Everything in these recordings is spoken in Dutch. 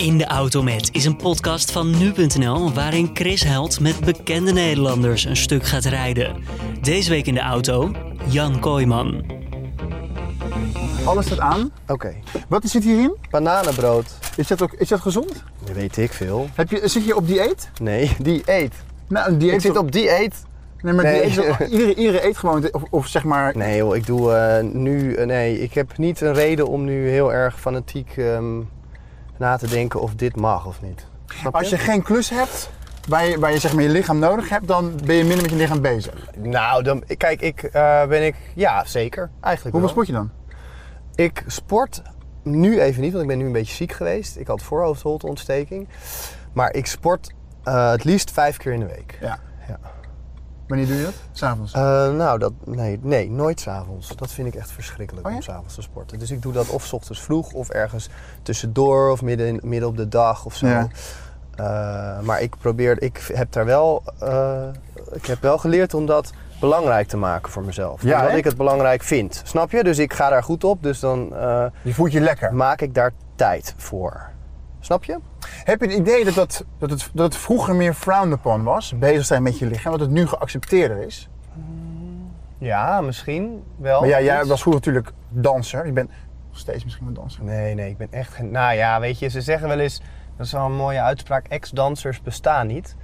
In de Auto Met is een podcast van nu.nl waarin Chris Held met bekende Nederlanders een stuk gaat rijden. Deze week in de auto, Jan Kooijman. Alles staat aan. Oké. Wat zit hierin? Bananenbrood. Is dat, ook, is dat gezond? Dat weet ik veel. Heb je, zit je op dieet? Nee, dieet. Nou, een dieet Ik zit op dieet. Nee, maar Nee. dieet is- iedereen, iedereen eet gewoon, of, of zeg maar... Nee joh, ik doe eh, nu... eh, nee, ik heb niet een reden om nu heel erg fanatiek ehm, na te denken of dit mag of niet. Als je geen klus hebt, waar je, waar je zeg maar je lichaam nodig hebt, dan ben je minder met je lichaam bezig. Nou, dan, kijk, ik eh, ben ik... Ja, zeker. Eigenlijk Hoeveel sport je dan? Ik sport nu even niet, want ik ben nu een beetje ziek geweest. Ik had voorhoofdholteontsteking. Maar ik sport eh, het liefst vijf keer in de week. Ja. Ja. Wanneer doe je dat? S'avonds? Eh, nou, dat, nee, nee, nooit s'avonds. Dat vind ik echt verschrikkelijk Oh ja? om s'avonds te sporten. Dus ik doe dat of 's ochtends vroeg of ergens tussendoor of midden, in- midden op de dag of zo. Ja. Eh, maar ik probeer, ik heb daar wel, eh, ik heb wel geleerd om dat belangrijk te maken voor mezelf. Ja, Omdat ik het belangrijk vind. Snap je? Dus ik ga daar goed op, dus dan je voelt je lekker. maak ik daar tijd voor. Snap je? Heb je het idee dat, dat, dat, het, dat het vroeger meer frowned upon was, bezig zijn met je lichaam, dat het nu geaccepteerder is? Ja, misschien wel. maar ja, jij was vroeger natuurlijk danser. Je bent nog steeds misschien wel danser. Nee, nee, ik ben echt geen... Nou ja, weet je, ze zeggen wel eens... Dat is wel een mooie uitspraak. Ex-dansers bestaan niet.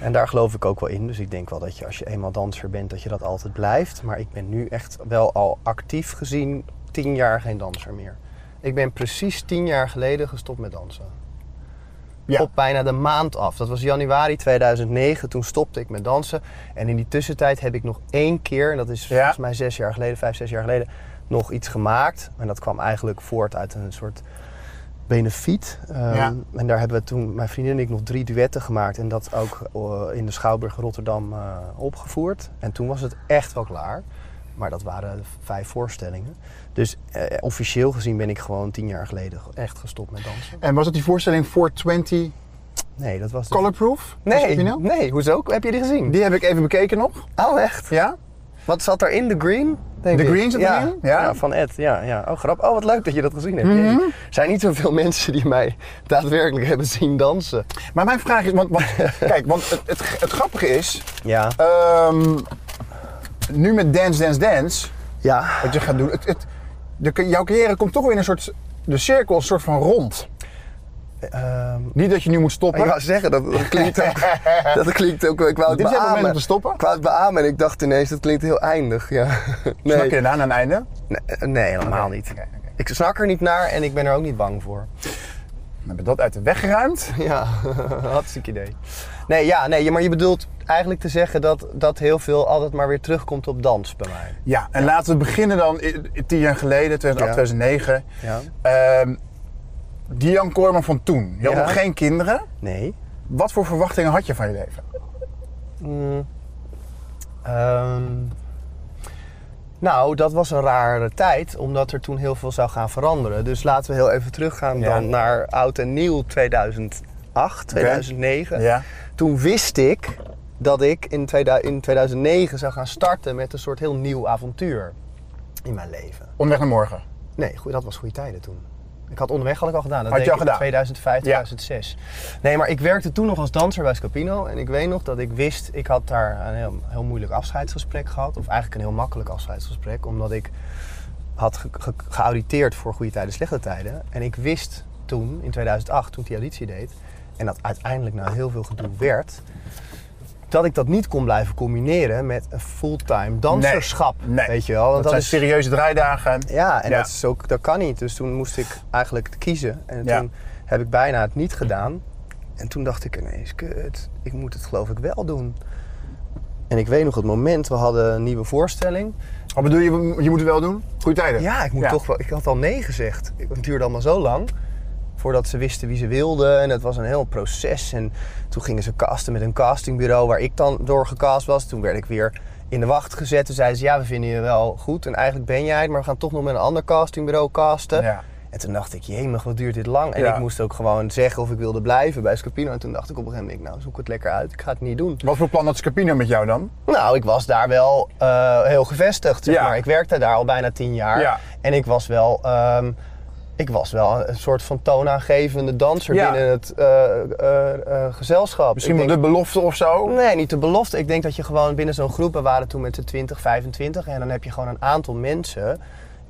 En daar geloof ik ook wel in. Dus ik denk wel dat je als je eenmaal danser bent, dat je dat altijd blijft. Maar ik ben nu echt wel al actief gezien tien jaar geen danser meer. Ik ben precies tien jaar geleden gestopt met dansen. Ja. Op bijna de maand af. Dat was januari 2009. Toen stopte ik met dansen. En in die tussentijd heb ik nog één keer, en dat is Ja. volgens mij zes jaar geleden, vijf, zes jaar geleden, nog iets gemaakt. En dat kwam eigenlijk voort uit een soort benefiet. Ehm, Ja. En daar hebben we toen, mijn vriendin en ik, nog drie duetten gemaakt. En dat ook eh, in de Schouwburg Rotterdam eh, opgevoerd. En toen was het echt wel klaar. Maar dat waren vijf voorstellingen. Dus eh, officieel gezien ben ik gewoon tien jaar geleden echt gestopt met dansen. En was dat die voorstelling 420 Nee, dat was de... Colorproof? Nee, nou? nee, hoezo? Heb je die gezien? Die heb ik even bekeken nog. Oh, echt? Ja? Wat zat er in The Green? Denk The ik. Green zat ja. erin? Ja. Ja. van Ed. Ja, ja. Oh, grap. Oh, wat leuk dat je dat gezien hebt. Mhm. Er zijn niet zoveel mensen die mij daadwerkelijk hebben zien dansen. Maar mijn vraag is, want, want kijk, want het, het, het grappige is, Ja. ehm, nu met Dance Dance Dance, Ja. wat je gaat doen, het, het, de, jouw carrière komt toch weer in een soort, de cirkel een soort van rond. Ehm, Niet dat je nu moet stoppen. ik wou zeggen, dat, dat klinkt ook... dat klinkt ook... Ik wou het Dit is het moment om beamen. te stoppen. Ik wou het beamen en ik dacht ineens, dat klinkt heel eindig. Ja. Snak je Nee, daarna naar een einde? nee, nee helemaal niet. Ik snak er niet naar en ik ben er ook niet bang voor. Dan hebben we dat uit de weg geruimd. Ja, hartstikke idee. Nee, ja, nee, maar je bedoelt eigenlijk te zeggen dat, dat heel veel altijd maar weer terugkomt op dans bij mij. Ja, en laten we beginnen dan tien jaar geleden, 2008, Ja. 2009. Ja? Ehm die Jan van toen. Je had nog geen kinderen. Nee. Wat voor verwachtingen had je van je leven? Mm. Ehm, nou, dat was een rare tijd, omdat er toen heel veel zou gaan veranderen. Dus laten we heel even teruggaan Ja. dan naar oud en nieuw 2008, 2009. Ja. Toen wist ik dat ik in, 2000 in 2009 zou gaan starten met een soort heel nieuw avontuur in mijn leven. Onderweg naar morgen. Nee, goed, dat was goede tijden toen. Ik had onderweg had ik al gedaan. Dat Had deed je al ik in gedaan? 2005, 2006. Nee, maar ik werkte toen nog als danser bij Scapino. En ik weet nog dat ik wist, ik had daar een heel, heel moeilijk afscheidsgesprek gehad. Of eigenlijk een heel makkelijk afscheidsgesprek. Omdat ik had ge- ge- geauditeerd voor goede tijden, slechte tijden. En ik wist toen, in 2008, toen ik die auditie deed... en dat uiteindelijk na heel veel gedoe werd... dat ik dat niet kon blijven combineren met een fulltime danserschap. Nee. Weet je wel? Want Dat, zijn is, serieuze draaidagen. ja, en Ja. Dat, is ook, dat kan niet. Dus toen moest ik eigenlijk kiezen. En Ja. toen heb ik bijna het niet gedaan. En toen dacht ik ineens, kut, ik moet het geloof ik wel doen. En ik weet nog het moment, we hadden een nieuwe voorstelling. Wat bedoel je, je moet het wel doen? Goeie tijden. Ja, ik moet Ja. toch wel, ik had al nee gezegd. Het duurde allemaal zo lang. Voordat ze wisten wie ze wilden. En het was een heel proces. En toen gingen ze casten met een castingbureau waar ik dan door gecast was. Toen werd ik weer in de wacht gezet. Toen zeiden ze, ja, we vinden je wel goed. En eigenlijk ben jij het, maar we gaan toch nog met een ander castingbureau casten. Ja. En toen dacht ik, jemig, wat duurt dit lang? En Ja. ik moest ook gewoon zeggen of ik wilde blijven bij Scapino. En toen dacht ik op een gegeven moment, nou, zoek het lekker uit. Ik ga het niet doen. Wat voor plan had Scapino met jou dan? Nou, ik was daar wel eh, heel gevestigd, zeg Ja. maar. Ik werkte daar al bijna tien jaar. Ja. En ik was wel... ehm, ik was wel een soort van toonaangevende danser Ja. binnen het eh, eh, eh, gezelschap. Misschien wel de belofte of zo? Nee, niet de belofte. Ik denk dat je gewoon binnen zo'n groep, we waren toen met de 20, 25, en dan heb je gewoon een aantal mensen,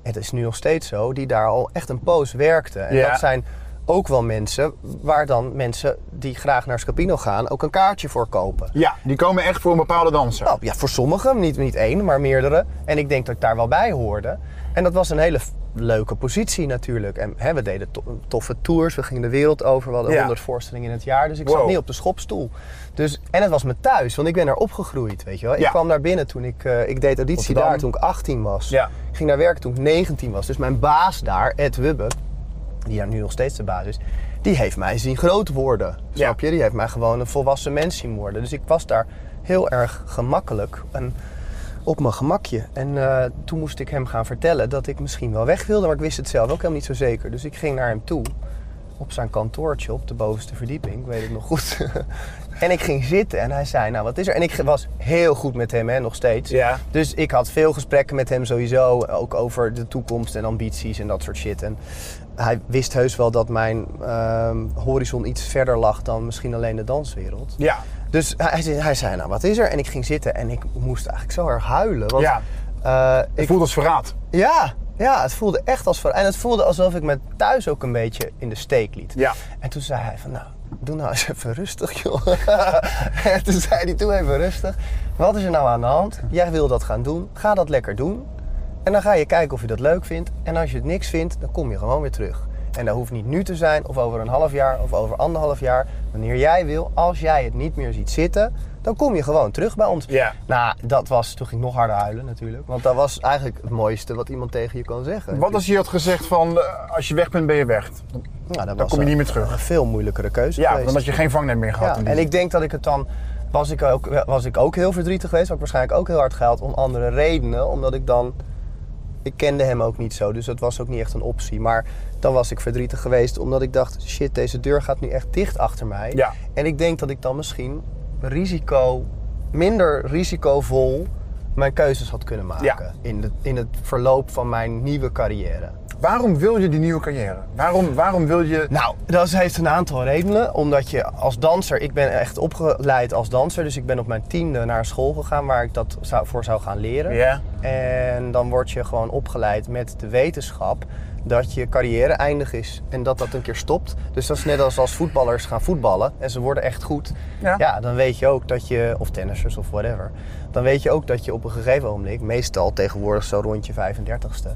het is nu nog steeds zo, die daar al echt een poos werkten. En Ja. dat zijn ook wel mensen waar dan mensen die graag naar Scapino gaan ook een kaartje voor kopen. Ja, die komen echt voor een bepaalde danser. Nou, ja, voor sommigen, niet, niet één, maar meerdere. En ik denk dat ik daar wel bij hoorde. En dat was een hele leuke positie natuurlijk. En hè, we deden to- toffe tours, we gingen de wereld over. We hadden Ja. 100 voorstellingen in het jaar, dus ik Wow. zat niet op de schopstoel. Dus, en het was me thuis, want ik ben er opgegroeid, weet je wel. Ik kwam daar binnen toen ik, eh, ik deed auditie Rotterdam. daar toen ik 18 was. Ja. Ik ging daar werken toen ik 19 was. Dus mijn baas daar, Ed Wubbe, die daar nu nog steeds de baas is, die heeft mij zien groot worden. Snap je? Die heeft mij gewoon een volwassen mens zien worden. Dus ik was daar heel erg gemakkelijk en op mijn gemakje. En eh, toen moest ik hem gaan vertellen dat ik misschien wel weg wilde, maar ik wist het zelf ook helemaal niet zo zeker. Dus ik ging naar hem toe op zijn kantoortje op de bovenste verdieping, weet ik nog goed. en ik ging zitten en hij zei, nou wat is er? En ik was heel goed met hem, hè, nog steeds. Ja. Dus ik had veel gesprekken met hem sowieso, ook over de toekomst en ambities en dat soort shit. En hij wist heus wel dat mijn ehm, horizon iets verder lag dan misschien alleen de danswereld. Ja. Dus hij, hij zei- hij zei, nou wat is er? En ik ging zitten en ik moest eigenlijk zo erg huilen. Want, Ja. eh, Het ik, voelt als verraad. ja, ja, het voelde echt als... ver- En het voelde alsof ik me thuis ook een beetje in de steek liet. Ja. En toen zei hij van, nou, doe nou eens even rustig, joh. en toen zei hij, doe even rustig. Wat is er nou aan de hand? Jij wil dat gaan doen. Ga dat lekker doen. En dan ga je kijken of je dat leuk vindt. En als je het niks vindt, dan kom je gewoon weer terug. En dat hoeft niet nu te zijn, of over een half jaar, of over anderhalf jaar. Wanneer jij wil, als jij het niet meer ziet zitten, dan kom je gewoon terug bij ons. Ja. Nou, dat was, toen ging ik nog harder huilen natuurlijk. Want dat was eigenlijk het mooiste wat iemand tegen je kan zeggen. Wat als je had gezegd van, eh, als je weg bent, ben je weg. Dan, Nou, dat dan kom je niet meer terug. Een veel moeilijkere keuze Ja, geweest. dan had je geen vangnet meer gehad. Ja, en ik denk dat ik het dan... Was ik, ook, was ik ook heel verdrietig geweest. Had ik waarschijnlijk ook heel hard gehuild om andere redenen. Omdat ik dan... Ik kende hem ook niet zo, dus dat was ook niet echt een optie. Maar dan was ik verdrietig geweest omdat ik dacht... Shit, deze deur gaat nu echt dicht achter mij. Ja. En ik denk dat ik dan misschien risico... Minder risicovol mijn keuzes had kunnen maken. Ja. In, de, in het verloop van mijn nieuwe carrière. Waarom wil je die nieuwe carrière? Waarom, waarom wil je... Nou, dat heeft een aantal redenen. Omdat je als danser, ik ben echt opgeleid als danser. Dus ik ben op mijn tiende naar een school gegaan waar ik dat zou, voor zou gaan leren. Ja. En dan word je gewoon opgeleid met de wetenschap dat je carrière eindig is. En dat dat een keer stopt. Dus dat is net als als voetballers gaan voetballen en ze worden echt goed. Ja. dan weet je ook dat je, of tennissers of whatever. Dan weet je ook dat je op een gegeven moment, meestal tegenwoordig zo rond je 35ste,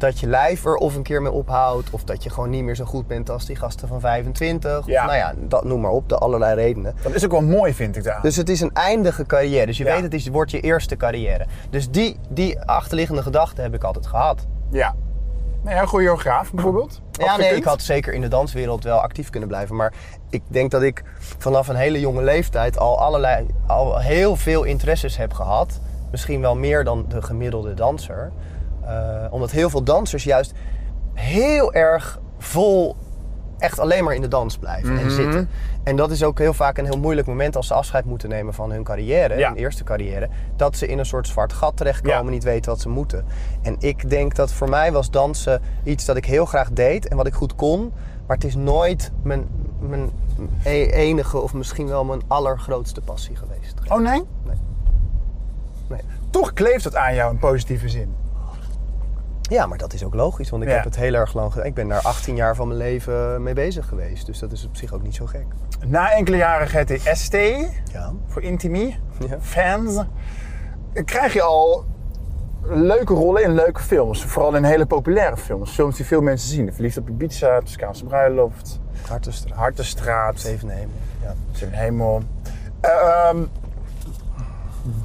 dat je lijf er of een keer mee ophoudt. Of dat je gewoon niet meer zo goed bent als die gasten van 25. Ja. Of nou ja, dat, noem maar op, de allerlei redenen. Dat is ook wel mooi, vind ik daar. Dus het is een eindige carrière. Dus je Ja. weet, het is, wordt je eerste carrière. Dus die, die achterliggende gedachte heb ik altijd gehad. Ja. Nou ja, choreograaf bijvoorbeeld. Ja, nee, ik had zeker in de danswereld wel actief kunnen blijven. Maar ik denk dat ik vanaf een hele jonge leeftijd al allerlei, al heel veel interesses heb gehad. Misschien wel meer dan de gemiddelde danser. Eh, omdat heel veel dansers juist heel erg vol echt alleen maar in de dans blijven Mhm. en zitten. En dat is ook heel vaak een heel moeilijk moment als ze afscheid moeten nemen van hun carrière, Ja. hun eerste carrière. Dat ze in een soort zwart gat terechtkomen, Ja. niet weten wat ze moeten. En ik denk dat voor mij was dansen iets dat ik heel graag deed en wat ik goed kon. Maar het is nooit mijn, mijn e- enige of misschien wel mijn allergrootste passie geweest. Oh nee? Nee. Nee. Toch kleeft het aan jou in positieve zin. Ja, maar dat is ook logisch, want ik Ja. heb het heel erg lang gedaan. Ik ben daar 18 jaar van mijn leven mee bezig geweest. Dus dat is op zich ook niet zo gek. Na enkele jaren GTST, Ja. voor Intimi, Ja. fans, krijg je al leuke rollen in leuke films. Vooral in hele populaire films. Films die veel mensen zien. Verliefd op Ibiza, Toscaanse bruiloft, Hartenstraat. Hartenstraat, Zeven hemel. Ja. Zeven Hemel. Ehm,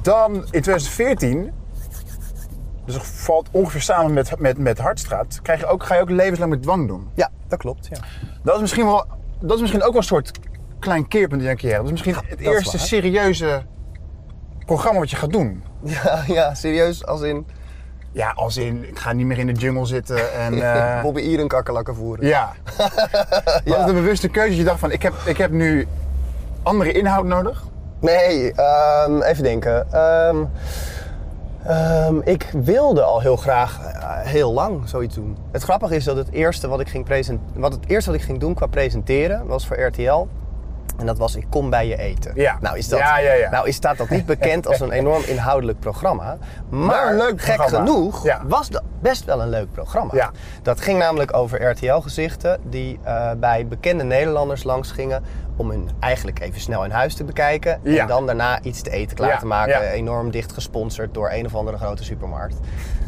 dan in 2014, dus dat valt ongeveer samen met, met, met Hartstraat, krijg je ook, ga je ook levenslang met dwang doen. ja, dat klopt. Ja. Dat is misschien, wel, dat is misschien ook wel een soort klein keerpunt in je carrière. Dat is misschien het eerste serieuze programma wat je gaat doen. Ja, ja, serieus. Als in Ja, als in, ik ga niet meer in de jungle zitten en... eh, Bobby Ieren kakkerlakken voeren. ja. Was het een bewuste keuze? Je dacht van, ik heb, ik heb nu andere inhoud nodig? Nee, ehm, even denken. Ehm, Ehm, ik wilde al heel graag eh, heel lang zoiets doen. Het grappige is dat het eerste wat ik ging, present wat het eerste wat ik ging doen qua presenteren was voor RTL. En dat was Ik kom bij je eten. Ja. Nou, is dat, Ja, ja, ja. nou is staat dat niet bekend als een enorm inhoudelijk programma. Maar leuk gek programma. genoeg was dat best wel een leuk programma. Dat ging namelijk over RTL-gezichten die eh, bij bekende Nederlanders langs gingen om hun eigenlijk even snel in huis te bekijken. Ja. En dan daarna iets te eten klaar Ja, te maken. ja. Enorm dicht gesponsord door een of andere grote supermarkt.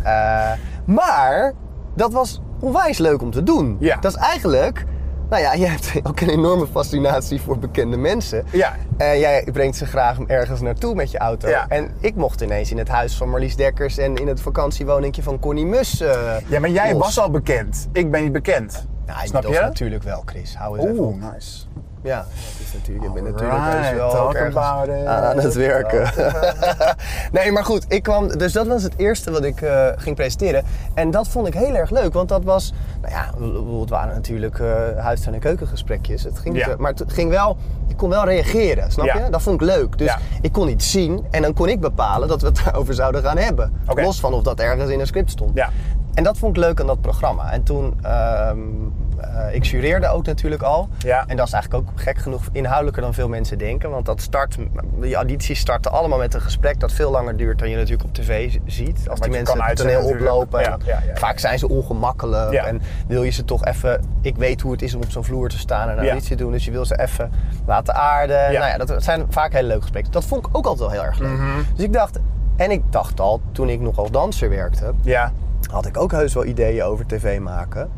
Eh, maar dat was onwijs leuk om te doen. Dat is eigenlijk... Nou ja, je hebt ook een enorme fascinatie voor bekende mensen. Ja. En jij brengt ze graag ergens naartoe met je auto. Ja. En ik mocht ineens in het huis van Marlies Dekkers en in het vakantiewoningje van Connie Mus. eh, Ja, maar jij los. was al bekend. Ik ben niet bekend. Nou, Snap je? natuurlijk wel, Chris. Hou eens even op. Oeh, nice. Ja, dat is natuurlijk, je bent natuurlijk wel talk ook ergens about it. aan het werken. Nee, maar goed, ik kwam, dus dat was het eerste wat ik eh, ging presenteren. En dat vond ik heel erg leuk, want dat was, nou ja, het waren natuurlijk eh huis- en keukengesprekjes. Het ging, Ja. maar het ging wel, ik kon wel reageren, snap Ja. je? Dat vond ik leuk. Dus Ja. ik kon iets zien en dan kon ik bepalen dat we het daarover zouden gaan hebben. Los van of dat ergens in een script stond. En dat vond ik leuk aan dat programma. En toen, ehm, eh, ik jureerde ook natuurlijk al. Ja. En dat is eigenlijk ook gek genoeg inhoudelijker dan veel mensen denken. Want dat start, die audities starten allemaal met een gesprek dat veel langer duurt dan je natuurlijk op tv ziet. Als die mensen het toneel oplopen. Ja. Vaak zijn ze ongemakkelijk. En wil je ze toch even... Ik weet hoe het is om op zo'n vloer te staan en een auditie te doen. Dus je wil ze even laten aarden. Nou ja, dat zijn vaak hele leuke gesprekken. Dat vond ik ook altijd wel heel erg leuk. Mhm. Dus ik dacht... En ik dacht al, toen ik nog als danser werkte Ja. Had ik ook heus wel ideeën over tv maken.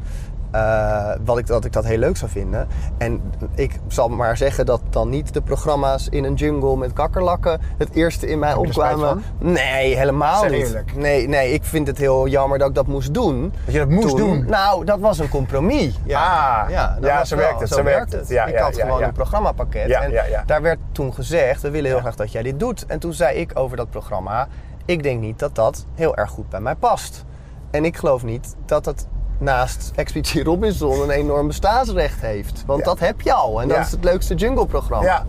Eh, wat ik, dat ik dat heel leuk zou vinden. En ik zal maar zeggen dat dan niet de programma's in een jungle met kakkerlakken het eerste in mij opkwamen. Nee, helemaal Zeg niet. eerlijk. Nee, nee, ik vind het heel jammer dat ik dat moest doen. Dat je dat moest Toen- doen? Nou, dat was een compromis. Ja, Ah, ja, ja, zo werkt het, zo werkt het. Ja, ik ja, had gewoon een programmapakket. Ja, en ja, ja. daar werd toen gezegd, we willen heel graag dat jij dit doet. En toen zei ik over dat programma, ik denk niet dat dat heel erg goed bij mij past. En ik geloof niet dat het naast Expeditie Robinson een enorm bestaansrecht heeft. Want Ja. dat heb je al. En dat Ja. is het leukste jungle-programma. Ja.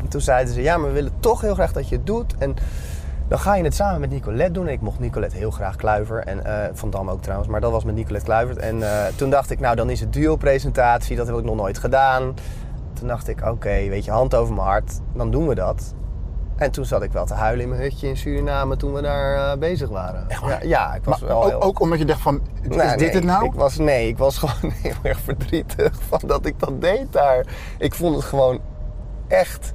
En toen zeiden ze, ja, maar we willen toch heel graag dat je het doet. En dan ga je het samen met Nicolette doen. En ik mocht Nicolette heel graag Kluiver. En eh, Van Dam ook trouwens, maar dat was met Nicolette Kluivert. En eh, toen dacht ik, nou dan is het duo-presentatie. Dat heb ik nog nooit gedaan. Toen dacht ik, oké, weet je, hand over mijn hart. Dan doen we dat. En toen zat ik wel te huilen in mijn hutje in Suriname toen we daar eh, bezig waren. Echt? Ja, ja, ik was Maar wel ook, heel... ook omdat je dacht van, is Nou, dit nee, het nou? Ik was, nee, ik was gewoon heel erg verdrietig van dat ik dat deed daar. Ik vond het gewoon echt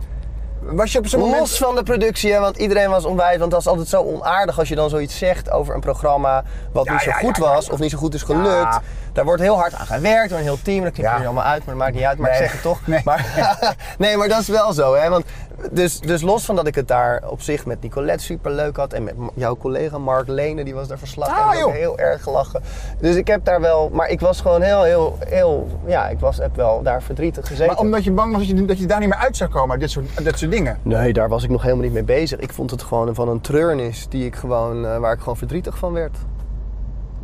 Was je op zo'n moment... los van de productie, hè, want iedereen was onwijs. Want dat is altijd zo onaardig als je dan zoiets zegt over een programma wat Ja, niet zo ja, goed was of niet zo goed is gelukt. Daar wordt heel hard aan gewerkt door een heel team. Dat knipt Ja. er allemaal uit, maar dat maakt niet uit. Maar Nee. ik zeg het toch. Nee. Maar, nee, maar dat is wel zo. Hè? Want, dus, dus los van dat ik het daar op zich met Nicolette super leuk had. En met jouw collega Mark Lene, die was daar verslag. Ah, en heel erg gelachen. Dus ik heb daar wel... Maar ik was gewoon heel, heel, heel... Ja, ik was, heb wel daar verdrietig gezeten. Maar omdat je bang was dat je, dat je daar niet meer uit zou komen, dit soort, dit soort dingen. Nee, daar was ik nog helemaal niet mee bezig. Ik vond het gewoon van een treurnis die ik gewoon, eh, waar ik gewoon verdrietig van werd.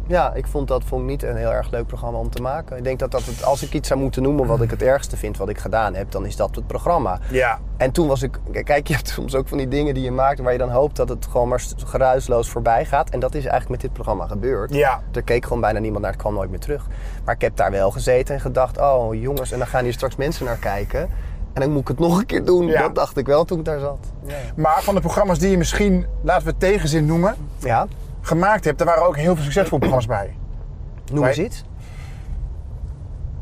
Ja, ik vond dat vond ik niet een heel erg leuk programma om te maken. Ik denk dat, dat het, als ik iets zou moeten noemen wat ik het ergste vind wat ik gedaan heb, dan is dat het programma. Ja. En toen was ik, kijk, je hebt soms ook van die dingen die je maakt waar je dan hoopt dat het gewoon maar geruisloos voorbij gaat. En dat is eigenlijk met dit programma gebeurd. Ja. Er keek gewoon bijna niemand naar, het kwam nooit meer terug. Maar ik heb daar wel gezeten en gedacht, oh jongens, en dan gaan hier straks mensen naar kijken. En dan moet ik het nog een keer doen. Ja. Dat dacht ik wel toen ik daar zat. Ja. Maar van de programma's die je misschien, laten we het tegenzin noemen, ja. Gemaakt hebt, er waren ook heel veel succesvolle programma's bij. Noem eens iets.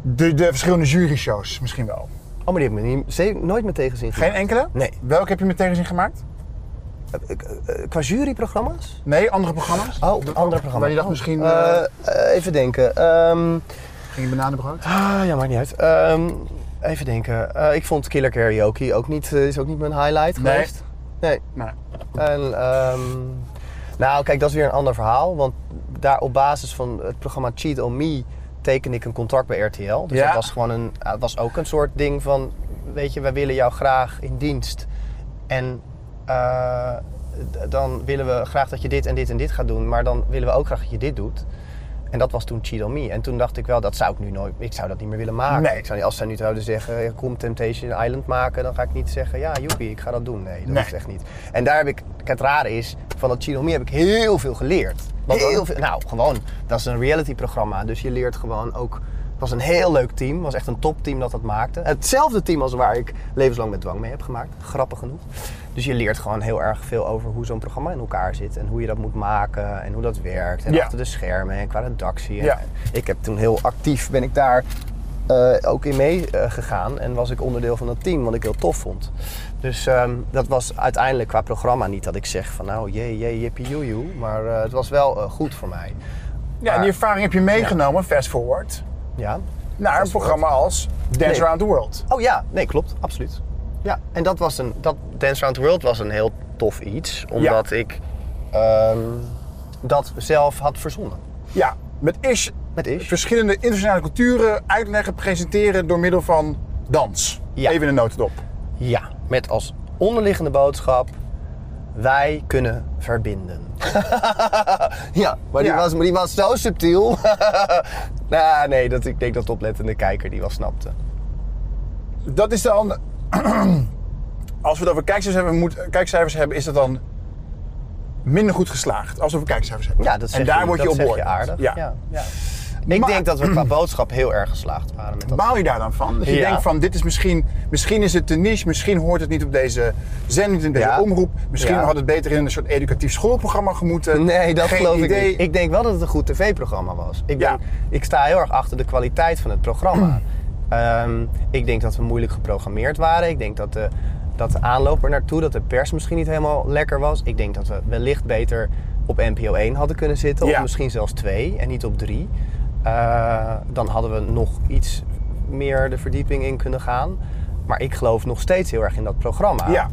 De, de verschillende juryshows misschien wel. Oh, maar die heb ik niet, nooit met tegenzin Geen gemaakt. enkele? Nee. Welke heb je met tegenzin gemaakt? Eh, eh, Qua juryprogramma's? Nee, andere programma's? Oh, andere programma's. Waar je dacht Oh. misschien, Eh, eh, eh, even denken. Ehm, ging je bananenbrood? ah, ja, maakt niet uit. Ehm, even denken. Eh, ik vond Killer Karaoke ook niet, eh, is ook niet mijn highlight Nee. geweest. Nee. Nee. En, ehm, nou, kijk, dat is weer een ander verhaal. Want daar op basis van het programma Cheat on Me tekende ik een contract bij RTL. Dus Ja. dat was gewoon een, het was ook een soort ding van, weet je, wij willen jou graag in dienst. En eh, dan willen we graag dat je dit en dit en dit gaat doen. Maar dan willen we ook graag dat je dit doet. En dat was toen Cheat on Me. En toen dacht ik wel, dat zou ik nu nooit... Ik zou dat niet meer willen maken. Nee. Ik zou, niet- als zij nu zouden zeggen, kom Temptation Island maken... dan ga ik niet zeggen, ja joepie, ik ga dat doen. Nee, dat Nee. is echt niet. En daar heb ik... Het rare is, van dat Cheat on Me heb ik heel veel geleerd. Wat heel veel. Nou, gewoon. Dat is een reality-programma. Dus je leert gewoon ook... Het was een heel leuk team. Het was echt een topteam dat dat maakte. Hetzelfde team als waar ik levenslang met dwang mee heb gemaakt. Grappig genoeg. Dus je leert gewoon heel erg veel over hoe zo'n programma in elkaar zit. En hoe je dat moet maken. En hoe dat werkt. En Ja. achter de schermen. En qua redactie. En Ja. Ik heb toen heel actief ben ik daar eh, ook in meegegaan. gegaan en was ik onderdeel van dat team. Wat ik heel tof vond. Dus ehm, dat was uiteindelijk qua programma niet dat ik zeg van nou jee jee jippie joejoe. Maar eh, het was wel eh, goed voor mij. Ja, en die ervaring heb je meegenomen, fast forward, Ja. naar een programma als Dance Nee. Around the World. Oh ja, nee, klopt, absoluut. Ja, en dat was een, dat Dance Around the World was een heel tof iets, omdat ik ehm, dat zelf had verzonnen. Ja, met Ish Met Ish. verschillende internationale culturen uitleggen, presenteren door middel van dans. Ja. Even een notendop. Ja, met als onderliggende boodschap, wij kunnen verbinden. ja, maar die, Ja. Was, maar die was zo subtiel. nou, nee, dat, ik denk dat de oplettende kijker die wel snapte. Dat is dan, als we het over kijkcijfers hebben, moet, kijkcijfers hebben, is dat dan minder goed geslaagd. Als we over kijkcijfers hebben. Ja, dat zeg en daar je, word je op beoordeeld. aardig. Ja. Ja. Ja, Ik Maar- denk dat we qua boodschap heel erg geslaagd waren met dat. Baal je daar dan van? Dat je Ja. denkt van, dit is misschien, misschien is het te niche, misschien hoort het niet op deze zending, niet in deze Ja. omroep. Misschien Ja. had het beter in een soort educatief schoolprogramma gemoeten. Nee, dat Geen geloof idee. ik niet. Ik denk wel dat het een goed tv-programma was. Ik, Ja. denk, ik sta heel erg achter de kwaliteit van het programma. Ehm, ik denk dat we moeilijk geprogrammeerd waren. Ik denk dat de, dat de aanloop er naartoe, dat de pers misschien niet helemaal lekker was. Ik denk dat we wellicht beter op NPO 1 hadden kunnen zitten. Ja. Of misschien zelfs 2 en niet op 3. Eh, dan hadden we nog iets meer de verdieping in kunnen gaan. Maar ik geloof nog steeds heel erg in dat programma. Ja.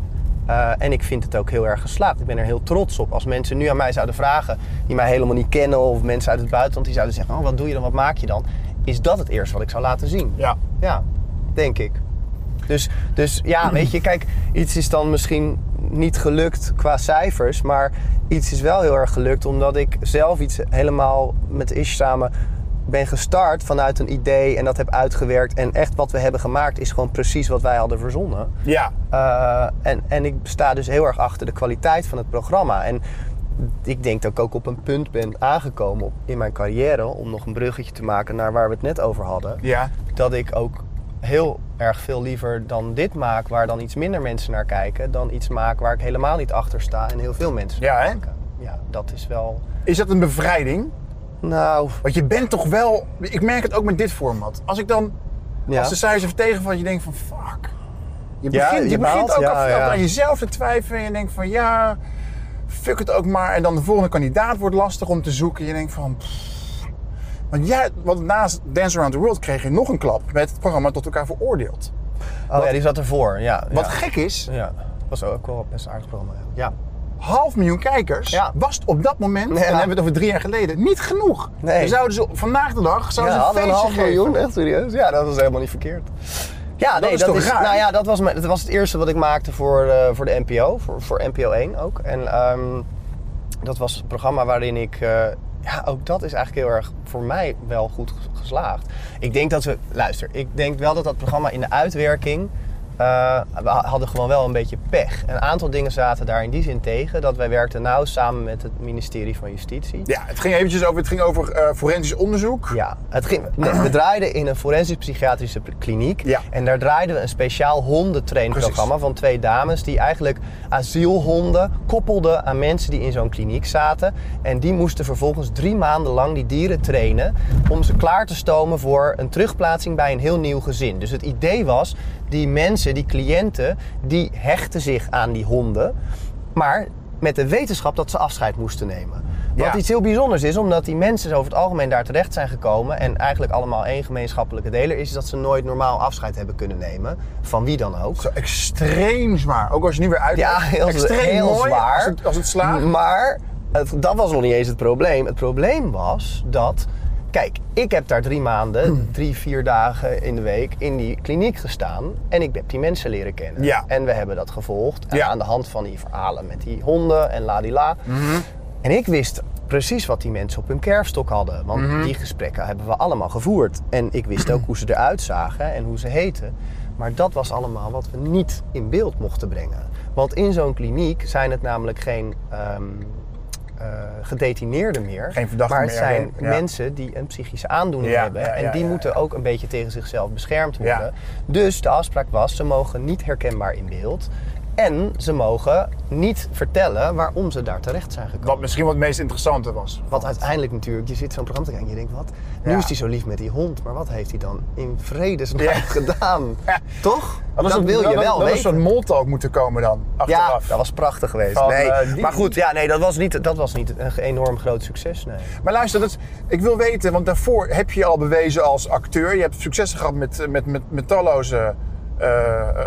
Eh, en ik vind het ook heel erg geslaagd. Ik ben er heel trots op. Als mensen nu aan mij zouden vragen, die mij helemaal niet kennen, of mensen uit het buitenland, die zouden zeggen: oh, wat doe je dan, wat maak je dan? Is dat het eerste wat ik zou laten zien? Ja. Ja, denk ik. Dus, dus ja, weet je, kijk, iets is dan misschien niet gelukt qua cijfers, maar iets is wel heel erg gelukt omdat ik zelf iets helemaal met Ish samen ben gestart vanuit een idee en dat heb uitgewerkt. En echt wat we hebben gemaakt is gewoon precies wat wij hadden verzonnen. Ja. Uh, en, en ik sta dus heel erg achter de kwaliteit van het programma. En ik denk dat ik ook op een punt ben aangekomen op, in mijn carrière, om nog een bruggetje te maken naar waar we het net over hadden. Ja. Dat ik ook heel erg veel liever dan dit maak, waar dan iets minder mensen naar kijken, dan iets maak waar ik helemaal niet achter sta en heel veel mensen Ja, naar hè? kijken. Ja, dat is wel. Is dat een bevrijding? Nou, Want je bent toch wel... Ik merk het ook met dit format. Als ik dan... ja. Als de cijfers even tegenvallen, je denkt van fuck. Je Ja, begint, je je begint ook ja, af, ja. aan jezelf te twijfelen. En je denkt van ja, fuck het ook maar. En dan de volgende kandidaat wordt lastig om te zoeken. Je denkt van... pff. Want jij, want naast Dance Around the World kreeg je nog een klap met het programma Tot elkaar veroordeeld. oh ja, die zat ervoor. Ja, Wat ja. gek is, Ja, was ook wel best aardig programma. Ja. half miljoen kijkers Ja. was op dat moment, en dan hebben we het over drie jaar geleden, niet genoeg. Nee. We zouden ze vandaag de dag zouden ze een we een feestje half geven. miljoen, echt serieus? Ja, dat was helemaal niet verkeerd. Ja, nee, is dat toch is, raar? nou ja, dat was, mijn, dat was het eerste wat ik maakte voor, eh, voor de NPO, voor, voor NPO 1 ook. En ehm, dat was het programma waarin ik, eh, ja, ook dat is eigenlijk heel erg voor mij wel goed geslaagd. Ik denk dat we, luister, ik denk wel dat dat programma in de uitwerking, eh, we hadden gewoon wel een beetje pech. Een aantal dingen zaten daar in die zin tegen, dat wij werkten nauw samen met het ministerie van Justitie. Ja, het ging eventjes over, het ging over eh, forensisch onderzoek. Ja, het ging, nee, we draaiden in een forensisch-psychiatrische kliniek. Ja. En daar draaiden we een speciaal hondentrainprogramma van twee dames... die eigenlijk asielhonden koppelden aan mensen die in zo'n kliniek zaten. En die moesten vervolgens drie maanden lang die dieren trainen... om ze klaar te stomen voor een terugplaatsing bij een heel nieuw gezin. Dus het idee was, die mensen, die cliënten... die hechten zich aan die honden... maar met de wetenschap dat ze afscheid moesten nemen. Wat Ja. iets heel bijzonders is, omdat die mensen over het algemeen daar terecht zijn gekomen en eigenlijk allemaal één gemeenschappelijke deler is dat ze nooit normaal afscheid hebben kunnen nemen. Van wie dan ook. Zo extreem zwaar. Ook als je nu weer uit. Ja, heel, extreem heel mooi zwaar. Als het, als het slaagt. Maar het, dat was nog niet eens het probleem. Het probleem was dat. Kijk, ik heb daar drie maanden, Hmm. drie, vier dagen in de week in die kliniek gestaan. En ik heb die mensen leren kennen. Ja. En we hebben dat gevolgd. Ja. Mhm. aan de hand van die verhalen met die honden en ladila. En ik wist precies wat die mensen op hun kerfstok hadden. Want Mhm. die gesprekken hebben we allemaal gevoerd. En ik wist ook hoe ze eruit zagen en hoe ze heten. Maar dat was allemaal wat we niet in beeld mochten brengen. Want in zo'n kliniek zijn het namelijk geen ehm eh, gedetineerden meer. Geen verdachten maar het meer, zijn. Ja. mensen die een psychische aandoening Ja, hebben. ja, en die moeten ook een beetje tegen zichzelf beschermd worden. Dus de afspraak was, ze mogen niet herkenbaar in beeld. En ze mogen niet vertellen waarom ze daar terecht zijn gekomen. Wat misschien wat het meest interessante was. Wat uiteindelijk natuurlijk, je zit zo'n programma te kijken en je denkt, wat? Nu Ja. is hij zo lief met die hond, maar wat heeft hij dan in vredesnaam Ja. gedaan? Ja. Toch? Dat, dat wil je dat- wel Dat weten. zo'n moltalk moeten komen dan, ja, achteraf. dat was prachtig geweest. Van, nee, eh, die- maar goed, ja, nee, dat was niet, dat was niet een enorm groot succes. Nee. Maar luister, dat ik wil weten, want daarvoor heb je je al bewezen als acteur. Je hebt successen gehad met, met, met, met talloze eh,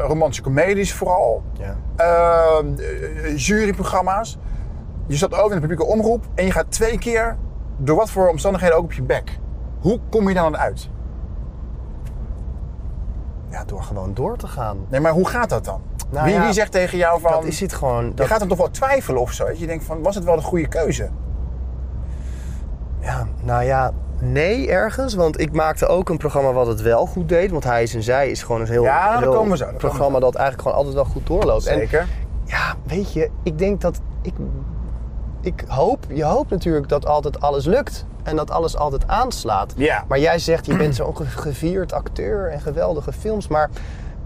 romantische comedies vooral. Ja. Ehm, eh, juryprogramma's. Je zat ook in de publieke omroep en je gaat twee keer, door wat voor omstandigheden ook op je bek. Hoe kom je dan uit? ja, door gewoon door te gaan. Nee, maar hoe gaat dat dan? Nou wie, ja, wie zegt tegen jou van... Dat is het gewoon. Je Dat, gaat dan toch wel twijfelen of zo? Je Je denkt van, was het wel de goede keuze? ja, nou ja, nee ergens. Want ik maakte ook een programma wat het wel goed deed. Want Hij is en Zij is gewoon een heel, Ja, heel komen zo, programma dat eigenlijk gewoon altijd wel goed doorloopt. En Zeker. Ja, weet je, ik denk dat ik, ik hoop, je hoopt natuurlijk dat altijd alles lukt en dat alles altijd aanslaat. Ja. Maar jij zegt, je bent zo'n ge- gevierd acteur en geweldige films, maar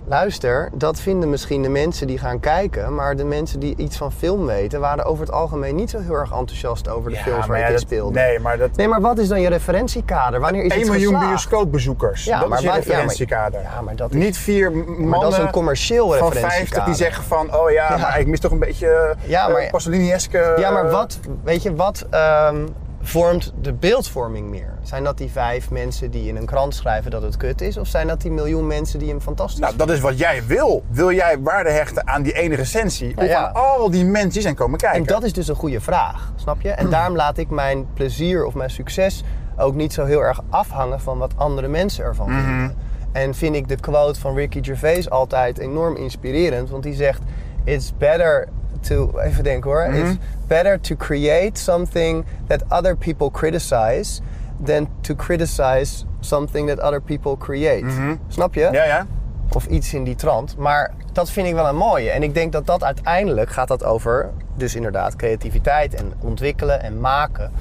luister, dat vinden misschien de mensen die gaan kijken, maar de mensen die iets van film weten, waren over het algemeen niet zo heel erg enthousiast over de Ja, films waar ja, ik in speelde. Nee, maar dat... Nee, maar wat is dan je referentiekader? Wanneer is 1 iets miljoen geslaagd? bioscoopbezoekers. Ja, dat maar is je waar- ja, maar- referentiekader. ja, maar dat is- Niet vier mannen Maar dat is een commercieel van referentiekader. 50 die zeggen van... Oh ja, maar ik mis toch een beetje Ja, ja, maar-. Ja, maar eh, wat, weet je, wat ehm, vormt de beeldvorming meer? Zijn dat die vijf mensen die in een krant schrijven dat het kut is? Of zijn dat die miljoen mensen die hem fantastisch Nou, dat is wat jij wil. Wil jij waarde hechten aan die ene recensie? Ja, of ja. aan al die mensen die zijn komen kijken? En dat is dus een goede vraag, snap je? En daarom laat ik mijn plezier of mijn succes ook niet zo heel erg afhangen van wat andere mensen ervan Mhm. vinden. En vind ik de quote van Ricky Gervais altijd enorm inspirerend, want die zegt: It's better to, even denken hoor, Mhm. it's better to create something that other people criticize than to criticize something that other people create. Snap je? Ja, ja. of iets in die trant. Maar dat vind ik wel een mooie. En ik denk dat dat uiteindelijk gaat dat over, dus inderdaad, creativiteit en ontwikkelen en maken.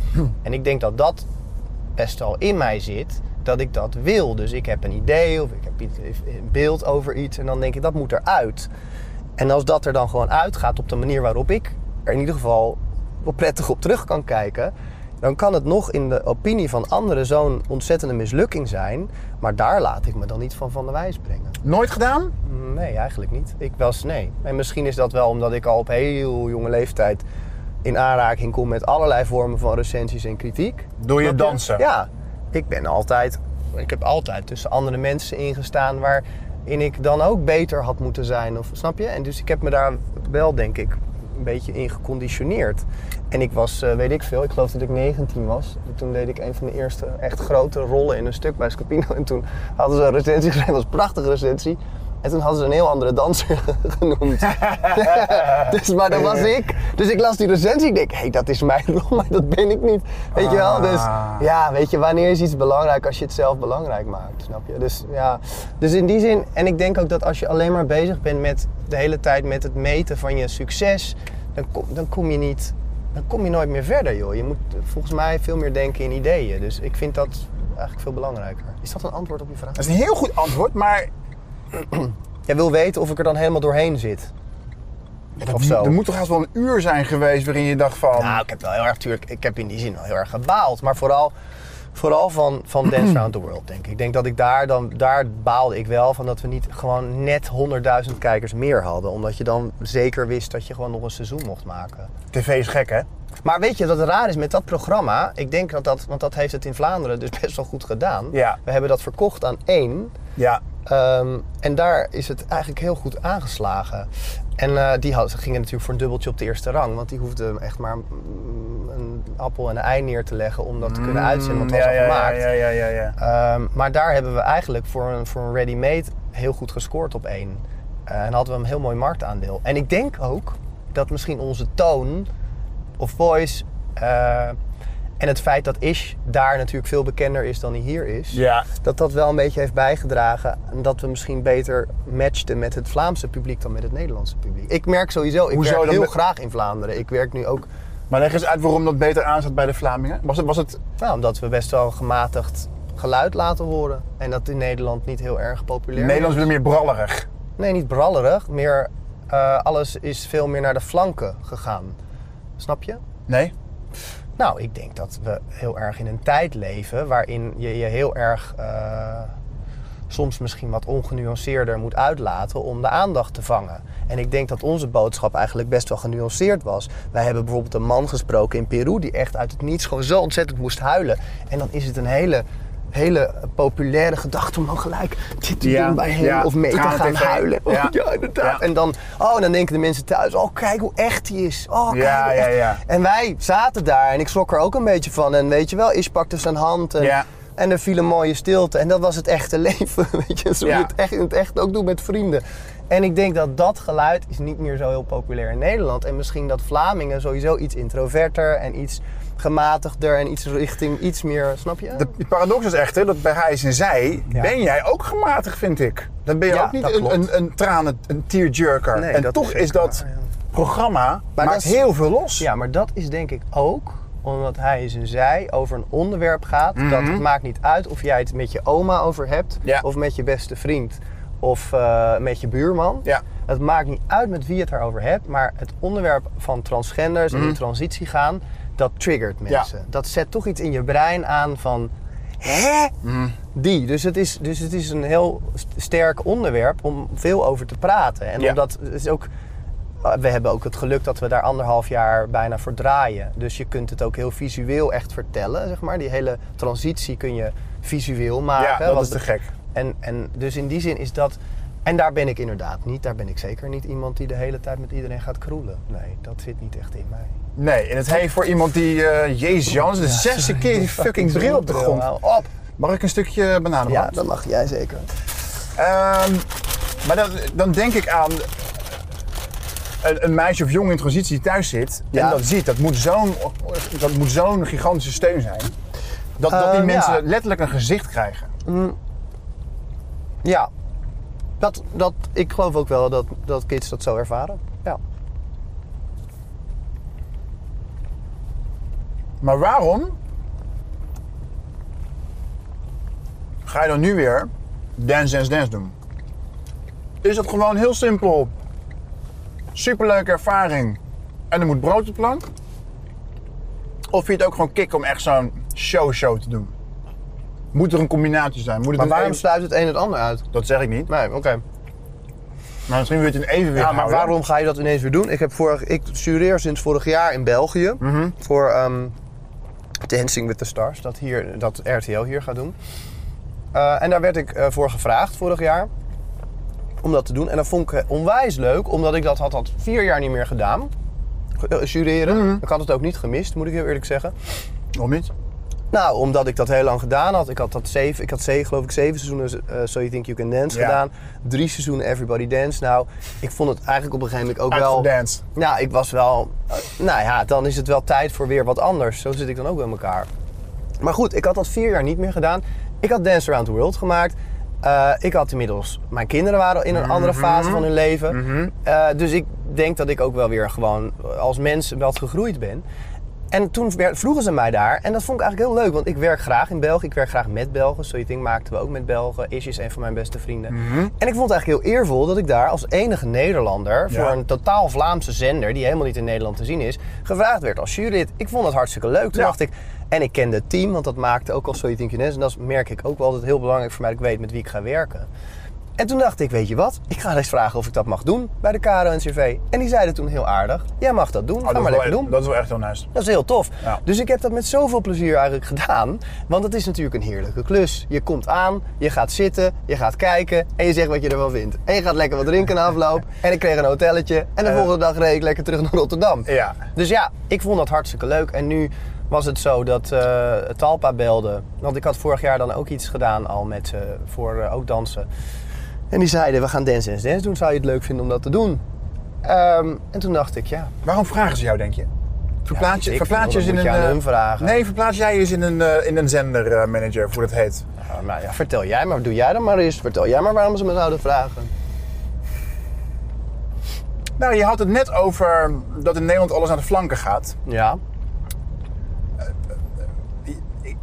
En ik denk dat dat best wel in mij zit, dat ik dat wil. Dus ik heb een idee of ik heb een beeld over iets en dan denk ik, dat moet eruit. En als dat er dan gewoon uitgaat op de manier waarop ik er in ieder geval wel prettig op terug kan kijken, dan kan het nog in de opinie van anderen zo'n ontzettende mislukking zijn. Maar daar laat ik me dan niet van van de wijs brengen. Nooit gedaan? Nee, eigenlijk niet. Ik was, nee. En misschien is dat wel omdat ik al op heel jonge leeftijd in aanraking kom met allerlei vormen van recensies en kritiek. Door je dansen? Ja. Ik ben altijd, ik heb altijd tussen andere mensen ingestaan waarin ik dan ook beter had moeten zijn. Of, snap je? En dus ik heb me daar wel, denk ik, een beetje in geconditioneerd. En ik was, eh, weet ik veel, ik geloof dat ik 19 was. Toen deed ik een van de eerste echt grote rollen in een stuk bij Scapino. En toen hadden ze een recensie geschreven, dat was een prachtige recensie. En toen hadden ze een heel andere danser genoemd. dus, maar dat was ik. Dus ik las die recensie. Ik denk, hé, hey, dat is mijn rol, maar dat ben ik niet. Weet je wel? Dus Ah. ja, weet je, wanneer is iets belangrijk als je het zelf belangrijk maakt, snap je? Dus ja, dus in die zin, en ik denk ook dat als je alleen maar bezig bent met de hele tijd met het meten van je succes, dan kom, dan kom je niet, dan kom je nooit meer verder, joh. Je moet volgens mij veel meer denken in ideeën. Dus ik vind dat eigenlijk veel belangrijker. Is dat een antwoord op je vraag? Dat is een heel goed antwoord, maar Jij wil weten of ik er dan helemaal doorheen zit. of zo. er moet toch haast wel een uur zijn geweest waarin je dacht van... Nou, ik heb wel heel erg, natuurlijk, ik heb in die zin wel heel erg gebaald. Maar vooral, vooral van, van Dance Around the World, denk ik. Ik denk dat ik daar dan, daar baalde ik wel van dat we niet gewoon net 100.000 kijkers meer hadden. Omdat je dan zeker wist dat je gewoon nog een seizoen mocht maken. TV is gek, hè? Maar weet je wat raar is met dat programma? Ik denk dat dat, want dat heeft het in Vlaanderen dus best wel goed gedaan. Ja. We hebben dat verkocht aan één. Ja. Ehm, en daar is het eigenlijk heel goed aangeslagen. En eh, die had, ze gingen natuurlijk voor een dubbeltje op de eerste rang. Want die hoefden echt maar mm, een appel en een ei neer te leggen om dat te kunnen uitzenden. Want het was Mm, ja, al ja, gemaakt. Ja, ja, ja, ja. Ehm, maar daar hebben we eigenlijk voor een, voor een ready-made heel goed gescoord op één. Eh, en hadden we een heel mooi marktaandeel. En ik denk ook dat misschien onze toon of voice eh, En het feit dat Ish daar natuurlijk veel bekender is dan hij hier is, Ja. dat dat wel een beetje heeft bijgedragen. En dat we misschien beter matchten met het Vlaamse publiek dan met het Nederlandse publiek. Ik merk sowieso, ik Hoezo werk heel met- graag in Vlaanderen. Ik werk nu ook, Maar leg eens uit waarom dat beter aanzet bij de Vlamingen. Was het, was het nou, omdat we best wel gematigd geluid laten horen. En dat in Nederland niet heel erg populair Nederlands is. weer meer brallerig? Nee, niet brallerig. Meer, eh, alles is veel meer naar de flanken gegaan. Snap je? Nee? Nou, ik denk dat we heel erg in een tijd leven waarin je je heel erg eh, soms misschien wat ongenuanceerder moet uitlaten om de aandacht te vangen. En ik denk dat onze boodschap eigenlijk best wel genuanceerd was. Wij hebben bijvoorbeeld een man gesproken in Peru die echt uit het niets gewoon zo ontzettend moest huilen. En dan is het een hele, hele populaire gedachte om dan gelijk dit te Ja, doen bij hem ja, of mee te gaan huilen. Oh, Ja. inderdaad. En dan, oh, dan denken de mensen thuis, oh kijk hoe echt hij is. Oh, kijk Ja, hoe ja, echt- ja. en wij zaten daar en ik schrok er ook een beetje van. En weet je wel, Ish pakte zijn hand en, en er viel een mooie stilte. En dat was het echte leven, weet je. Zo je het echt, het echt ook doet met vrienden. En ik denk dat dat geluid is niet meer zo heel populair in Nederland. En misschien dat Vlamingen sowieso iets introverter en iets gematigder en iets richting iets meer, snap je? De paradox is echter dat bij hij is en zij Ja. ben jij ook gematigd, vind ik. Dan ben je Ja, ook niet een, een, een tranen, een tearjerker. Nee, en dat toch is dat waar, ja. programma maakt dat is- heel veel los. Ja, maar dat is denk ik ook omdat hij is en zij over een onderwerp gaat. Dat het maakt niet uit of jij het met je oma over hebt, Mhm. Ja. of met je beste vriend, of eh, met je buurman. Ja. Het maakt niet uit met wie je het daarover hebt, maar het onderwerp van transgenders en in transitie gaan, dat triggert mensen. Dat zet toch iets in je brein aan van, hè? Die. Dus het, is, dus het is een heel st- sterk onderwerp om veel over te praten. En Ja. omdat het is ook we hebben ook het geluk dat we daar anderhalf jaar bijna voor draaien. Dus je kunt het ook heel visueel echt vertellen, zeg maar. Die hele transitie kun je visueel maken. Ja, dat is te gek. En, en dus in die zin is dat... En daar ben ik inderdaad niet. Daar ben ik zeker niet iemand die de hele tijd met iedereen gaat kroelen. Nee, dat zit niet echt in mij. Nee, en het heeft voor iemand die... eh Jezus Jans, de zesde keer die fucking bril op de grond. Op! Mag ik een stukje bananenbrood? Ja, dat mag jij zeker. Ehm, maar dan, dan denk ik aan een, een meisje of jongen in transitie die thuis zit Ja. en dat ziet. Dat moet zo'n dat moet zo'n gigantische steun zijn. Dat, dat die Ehm, mensen ja. letterlijk een gezicht krijgen. Ja. Dat, dat, ik geloof ook wel dat, dat kids dat zo ervaren. Ja. Maar waarom ga je dan nu weer Dance Dance Dance doen? Is dat gewoon heel simpel? Superleuke ervaring en er moet brood op de plank? Of vind je het ook gewoon kick om echt zo'n show-show te doen? Moet er een combinatie zijn? Moet het Maar waarom sluit het een het ander uit? Dat zeg ik niet. Nee, oké. Maar misschien wil je het in evenwicht Ja, maar houden. waarom ga je dat ineens weer doen? Ik, heb vorig, ik jureer sinds vorig jaar in België voor ehm, Dancing with the Stars, dat, hier, dat RTL hier gaat doen. Eh, en daar werd ik eh, voor gevraagd vorig jaar om dat te doen. En dat vond ik eh, onwijs leuk, omdat ik dat had al vier jaar niet meer gedaan. Ge- jureren. Ik had het ook niet gemist, moet ik heel eerlijk zeggen. Waarom niet? Nou, omdat ik dat heel lang gedaan had. Ik had dat zeven, ik had zeven, geloof ik zeven seizoenen eh, So You Think You Can Dance Ja. gedaan. Drie seizoenen Everybody Dance. Nou, ik vond het eigenlijk op een gegeven moment ook wel... Uitgedanst. Nou, ik was wel... eh, nou ja, dan is het wel tijd voor weer wat anders. Zo zit ik dan ook bij elkaar. Maar goed, ik had dat vier jaar niet meer gedaan. Ik had Dance Around the World gemaakt. Eh, ik had inmiddels... Mijn kinderen waren in een andere fase van hun leven. Eh, dus ik denk dat ik ook wel weer gewoon als mens wat gegroeid ben. En toen vroegen ze mij daar. En dat vond ik eigenlijk heel leuk. Want ik werk graag in België. Ik werk graag met Belgen. Think maakten we ook met Belgen. Ish is een van mijn beste vrienden. En ik vond het eigenlijk heel eervol dat ik daar als enige Nederlander... Ja. voor een totaal Vlaamse zender, die helemaal niet in Nederland te zien is... gevraagd werd als jurylid. Ik vond het hartstikke leuk. Toen Ja. dacht ik... En ik kende het team, want dat maakte ook al So You Think You Dance. En dat merk ik ook wel altijd heel belangrijk voor mij... dat ik weet met wie ik ga werken. En toen dacht ik, weet je wat? Ik ga eens vragen of ik dat mag doen bij de KRO NCRV. En die zeiden toen heel aardig... Jij mag dat doen, Oh, ga dat, maar is lekker wel, doen. dat is wel echt heel nice. Dat is heel tof. Ja. Dus ik heb dat met zoveel plezier eigenlijk gedaan. Want het is natuurlijk een heerlijke klus. Je komt aan, je gaat zitten, je gaat kijken en je zegt wat je ervan vindt. En je gaat lekker wat drinken na afloop. En ik kreeg een hotelletje. En de Eh. volgende dag reed ik lekker terug naar Rotterdam. Ja. Dus ja, ik vond dat hartstikke leuk. En nu was het zo dat eh, Talpa belde. Want ik had vorig jaar dan ook iets gedaan al met ze voor eh, ook dansen. En die zeiden, we gaan Dance Dance Dance doen. Zou je het leuk vinden om dat te doen? Ehm, en toen dacht ik, ja, Waarom vragen ze jou, denk je? Verplaats je, verplaats je dat in een... je aan eh, hun vragen. Nee, verplaats jij eens in een, eh, in een zendermanager, of hoe dat heet. Nou ja, vertel jij maar, doe jij dan maar eens. Vertel jij maar waarom ze me zouden vragen. Nou, je had het net over dat in Nederland alles naar de flanken gaat. Ja.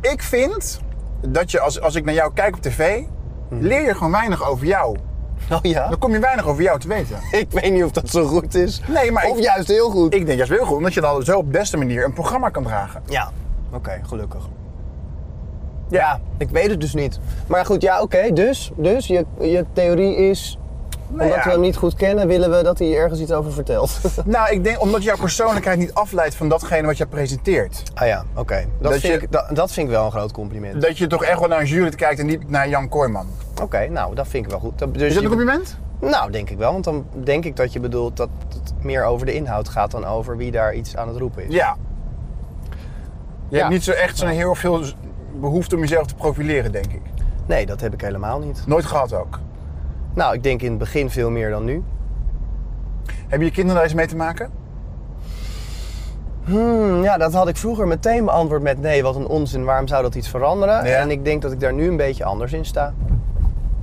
Ik vind dat je, als, als ik naar jou kijk op tv, leer je gewoon weinig over jou. Oh ja? Dan kom je weinig over jou te weten. Ik weet niet of dat zo goed is. Nee, maar Of ik, juist heel goed. ik denk juist wel goed, omdat je dan zo op de beste manier een programma kan dragen. Ja. Oké, gelukkig. Ja, ik weet het dus niet. Maar goed, ja, oké. dus, dus je, je theorie is... Nou omdat ja. we hem niet goed kennen, willen we dat hij ergens iets over vertelt. Nou, ik denk omdat jouw persoonlijkheid niet afleidt van datgene wat je presenteert. ah ja, oké. Dat, Dat vind je- ik- dat, dat vind ik wel een groot compliment. Dat je toch echt wel naar een jury kijkt en niet naar Jan Kooijman. Oké, nou, dat vind ik wel goed. Dat- Dus Is dat een compliment? Nou, denk ik wel. Want dan denk ik dat je bedoelt dat het meer over de inhoud gaat dan over wie daar iets aan het roepen is. Ja. Je Ja. hebt niet zo echt zo'n heel veel behoefte om jezelf te profileren, denk ik. Nee, dat heb ik helemaal niet. Nooit gehad ook. Nou, ik denk in het begin veel meer dan nu. Hebben je kinderen daar eens mee te maken? Hmm, ja, dat had ik vroeger meteen beantwoord met nee, wat een onzin, waarom zou dat iets veranderen? Ja. En ik denk dat ik daar nu een beetje anders in sta.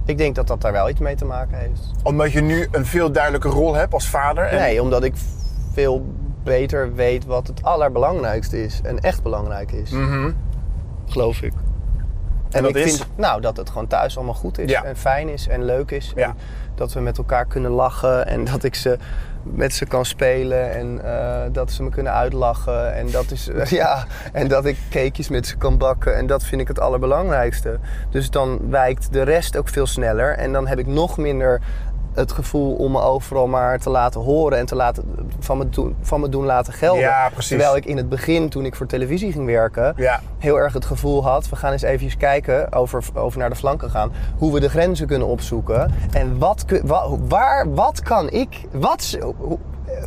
Ik denk dat dat daar wel iets mee te maken heeft. Omdat je nu een veel duidelijke rol hebt als vader. En Nee, omdat ik veel beter weet wat het allerbelangrijkste is en echt belangrijk is. Mhm. Geloof ik. En, dat ik is? vind nou, dat het gewoon thuis allemaal goed is Ja. en fijn is en leuk is. Ja. En dat we met elkaar kunnen lachen en dat ik ze met ze kan spelen en eh, dat ze me kunnen uitlachen. En dat, is, ja, en dat ik cakejes met ze kan bakken en dat vind ik het allerbelangrijkste. Dus dan wijkt de rest ook veel sneller en dan heb ik nog minder het gevoel om me overal maar te laten horen en te laten, van, me doen, van me doen laten gelden. Ja, precies. Terwijl ik in het begin, toen ik voor televisie ging werken, Ja. heel erg het gevoel had... we gaan eens even kijken, over, over naar de flanken gaan... hoe we de grenzen kunnen opzoeken. En wat, wa- waar, wat kan ik... Wat,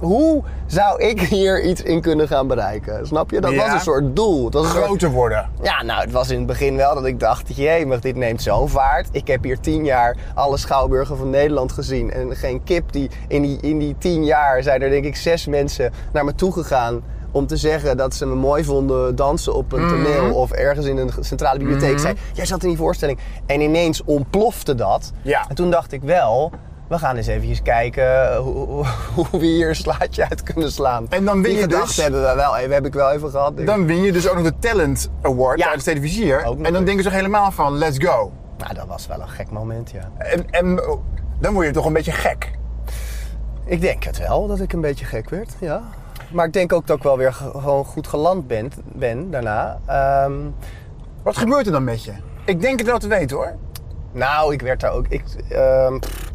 hoe, zou ik hier iets in kunnen gaan bereiken? Snap je? Dat Ja. was een soort doel. Het was soort- Groter worden. ja, nou, het was in het begin wel dat ik dacht, jee, maar dit neemt zo'n vaart. Ik heb hier tien jaar alle schouwburgen van Nederland gezien. En geen kip die in die, in die tien jaar zijn er denk ik zes mensen naar me toe gegaan om te zeggen dat ze me mooi vonden dansen op een toneel of ergens in een centrale bibliotheek. Zei, jij zat in die voorstelling. En ineens ontplofte dat. Ja. En toen dacht ik wel, we gaan eens eventjes kijken hoe, hoe, hoe we hier een slaatje uit kunnen slaan. En dan win Die je dus- hebben we wel, heb ik wel even gehad. Dan win je dus ook nog de Talent Award Ja. tijdens televisie En dan denken ze helemaal van, let's go. Nou, dat was wel een gek moment, ja. En, en dan word je toch een beetje gek. Ik denk het wel, dat ik een beetje gek werd, ja. Maar ik denk ook dat ik wel weer ge- gewoon goed geland ben, ben daarna. Ehm, Wat gebeurt er dan met je? Ik denk het wel te weten hoor. nou, ik werd daar ook... Ik, ehm, pff,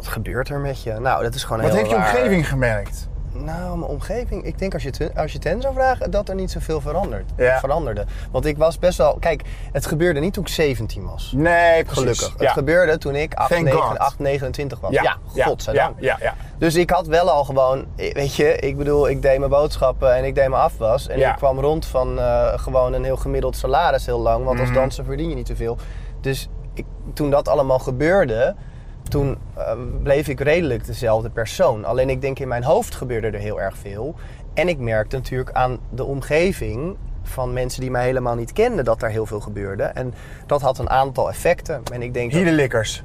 wat gebeurt er met je? Nou, dat is gewoon Wat heel heeft je omgeving gemerkt? Nou, mijn omgeving. Ik denk als je, als je het hen zou vragen, dat er niet zoveel verandert, Ja. veranderde. Want ik was best wel... Kijk, het gebeurde niet toen ik 17 was. Nee, precies. Gelukkig. Ja. Het gebeurde toen ik 8, Thank 9, God. 8 29 was. Ja, ja, godzijdank. Ja, ja, ja. Dus ik had wel al gewoon, weet je, ik bedoel, ik deed mijn boodschappen en ik deed mijn afwas. En ik kwam rond van eh, gewoon een heel gemiddeld salaris heel lang, want Mhm. als danser verdien je niet zoveel. Dus ik, toen dat allemaal gebeurde, toen eh, bleef ik redelijk dezelfde persoon. Alleen ik denk in mijn hoofd gebeurde er heel erg veel. En ik merkte natuurlijk aan de omgeving van mensen die mij helemaal niet kenden dat daar heel veel gebeurde. En dat had een aantal effecten. En ik denk dat- Hier de likkers.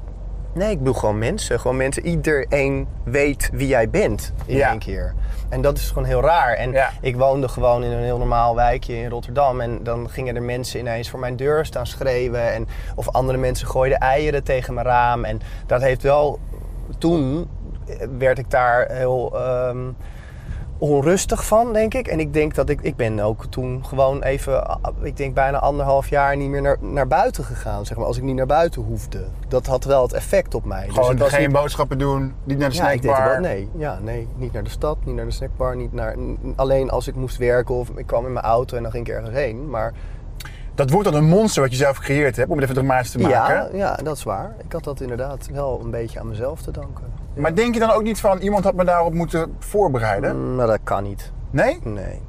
Nee, ik bedoel gewoon mensen. Gewoon mensen. Iedereen weet wie jij bent in Ja. één keer. En dat is gewoon heel raar. En Ja. ik woonde gewoon in een heel normaal wijkje in Rotterdam. En dan gingen er mensen ineens voor mijn deur staan schreeuwen. En, of andere mensen gooiden eieren tegen mijn raam. En dat heeft wel... Toen werd ik daar heel... ehm, onrustig van, denk ik. En ik denk dat ik... Ik ben ook toen gewoon even... Ik denk bijna anderhalf jaar niet meer naar, naar buiten gegaan. Zeg maar, als ik niet naar buiten hoefde. Dat had wel het effect op mij. Gewoon het was geen niet- boodschappen doen, niet naar de ja, ik deed snackbar. wel, nee, ja, nee, niet naar de stad, niet naar de snackbar, niet naar, alleen als ik moest werken of ik kwam in mijn auto en dan ging ik ergens heen. Maar Dat wordt dan een monster wat je zelf gecreëerd hebt, om het even dramatisch te maken. ja, ja, dat is waar. Ik had dat inderdaad wel een beetje aan mezelf te danken. Maar denk je dan ook niet van, iemand had me daarop moeten voorbereiden? Mm, Maar dat kan niet. Nee? Nee.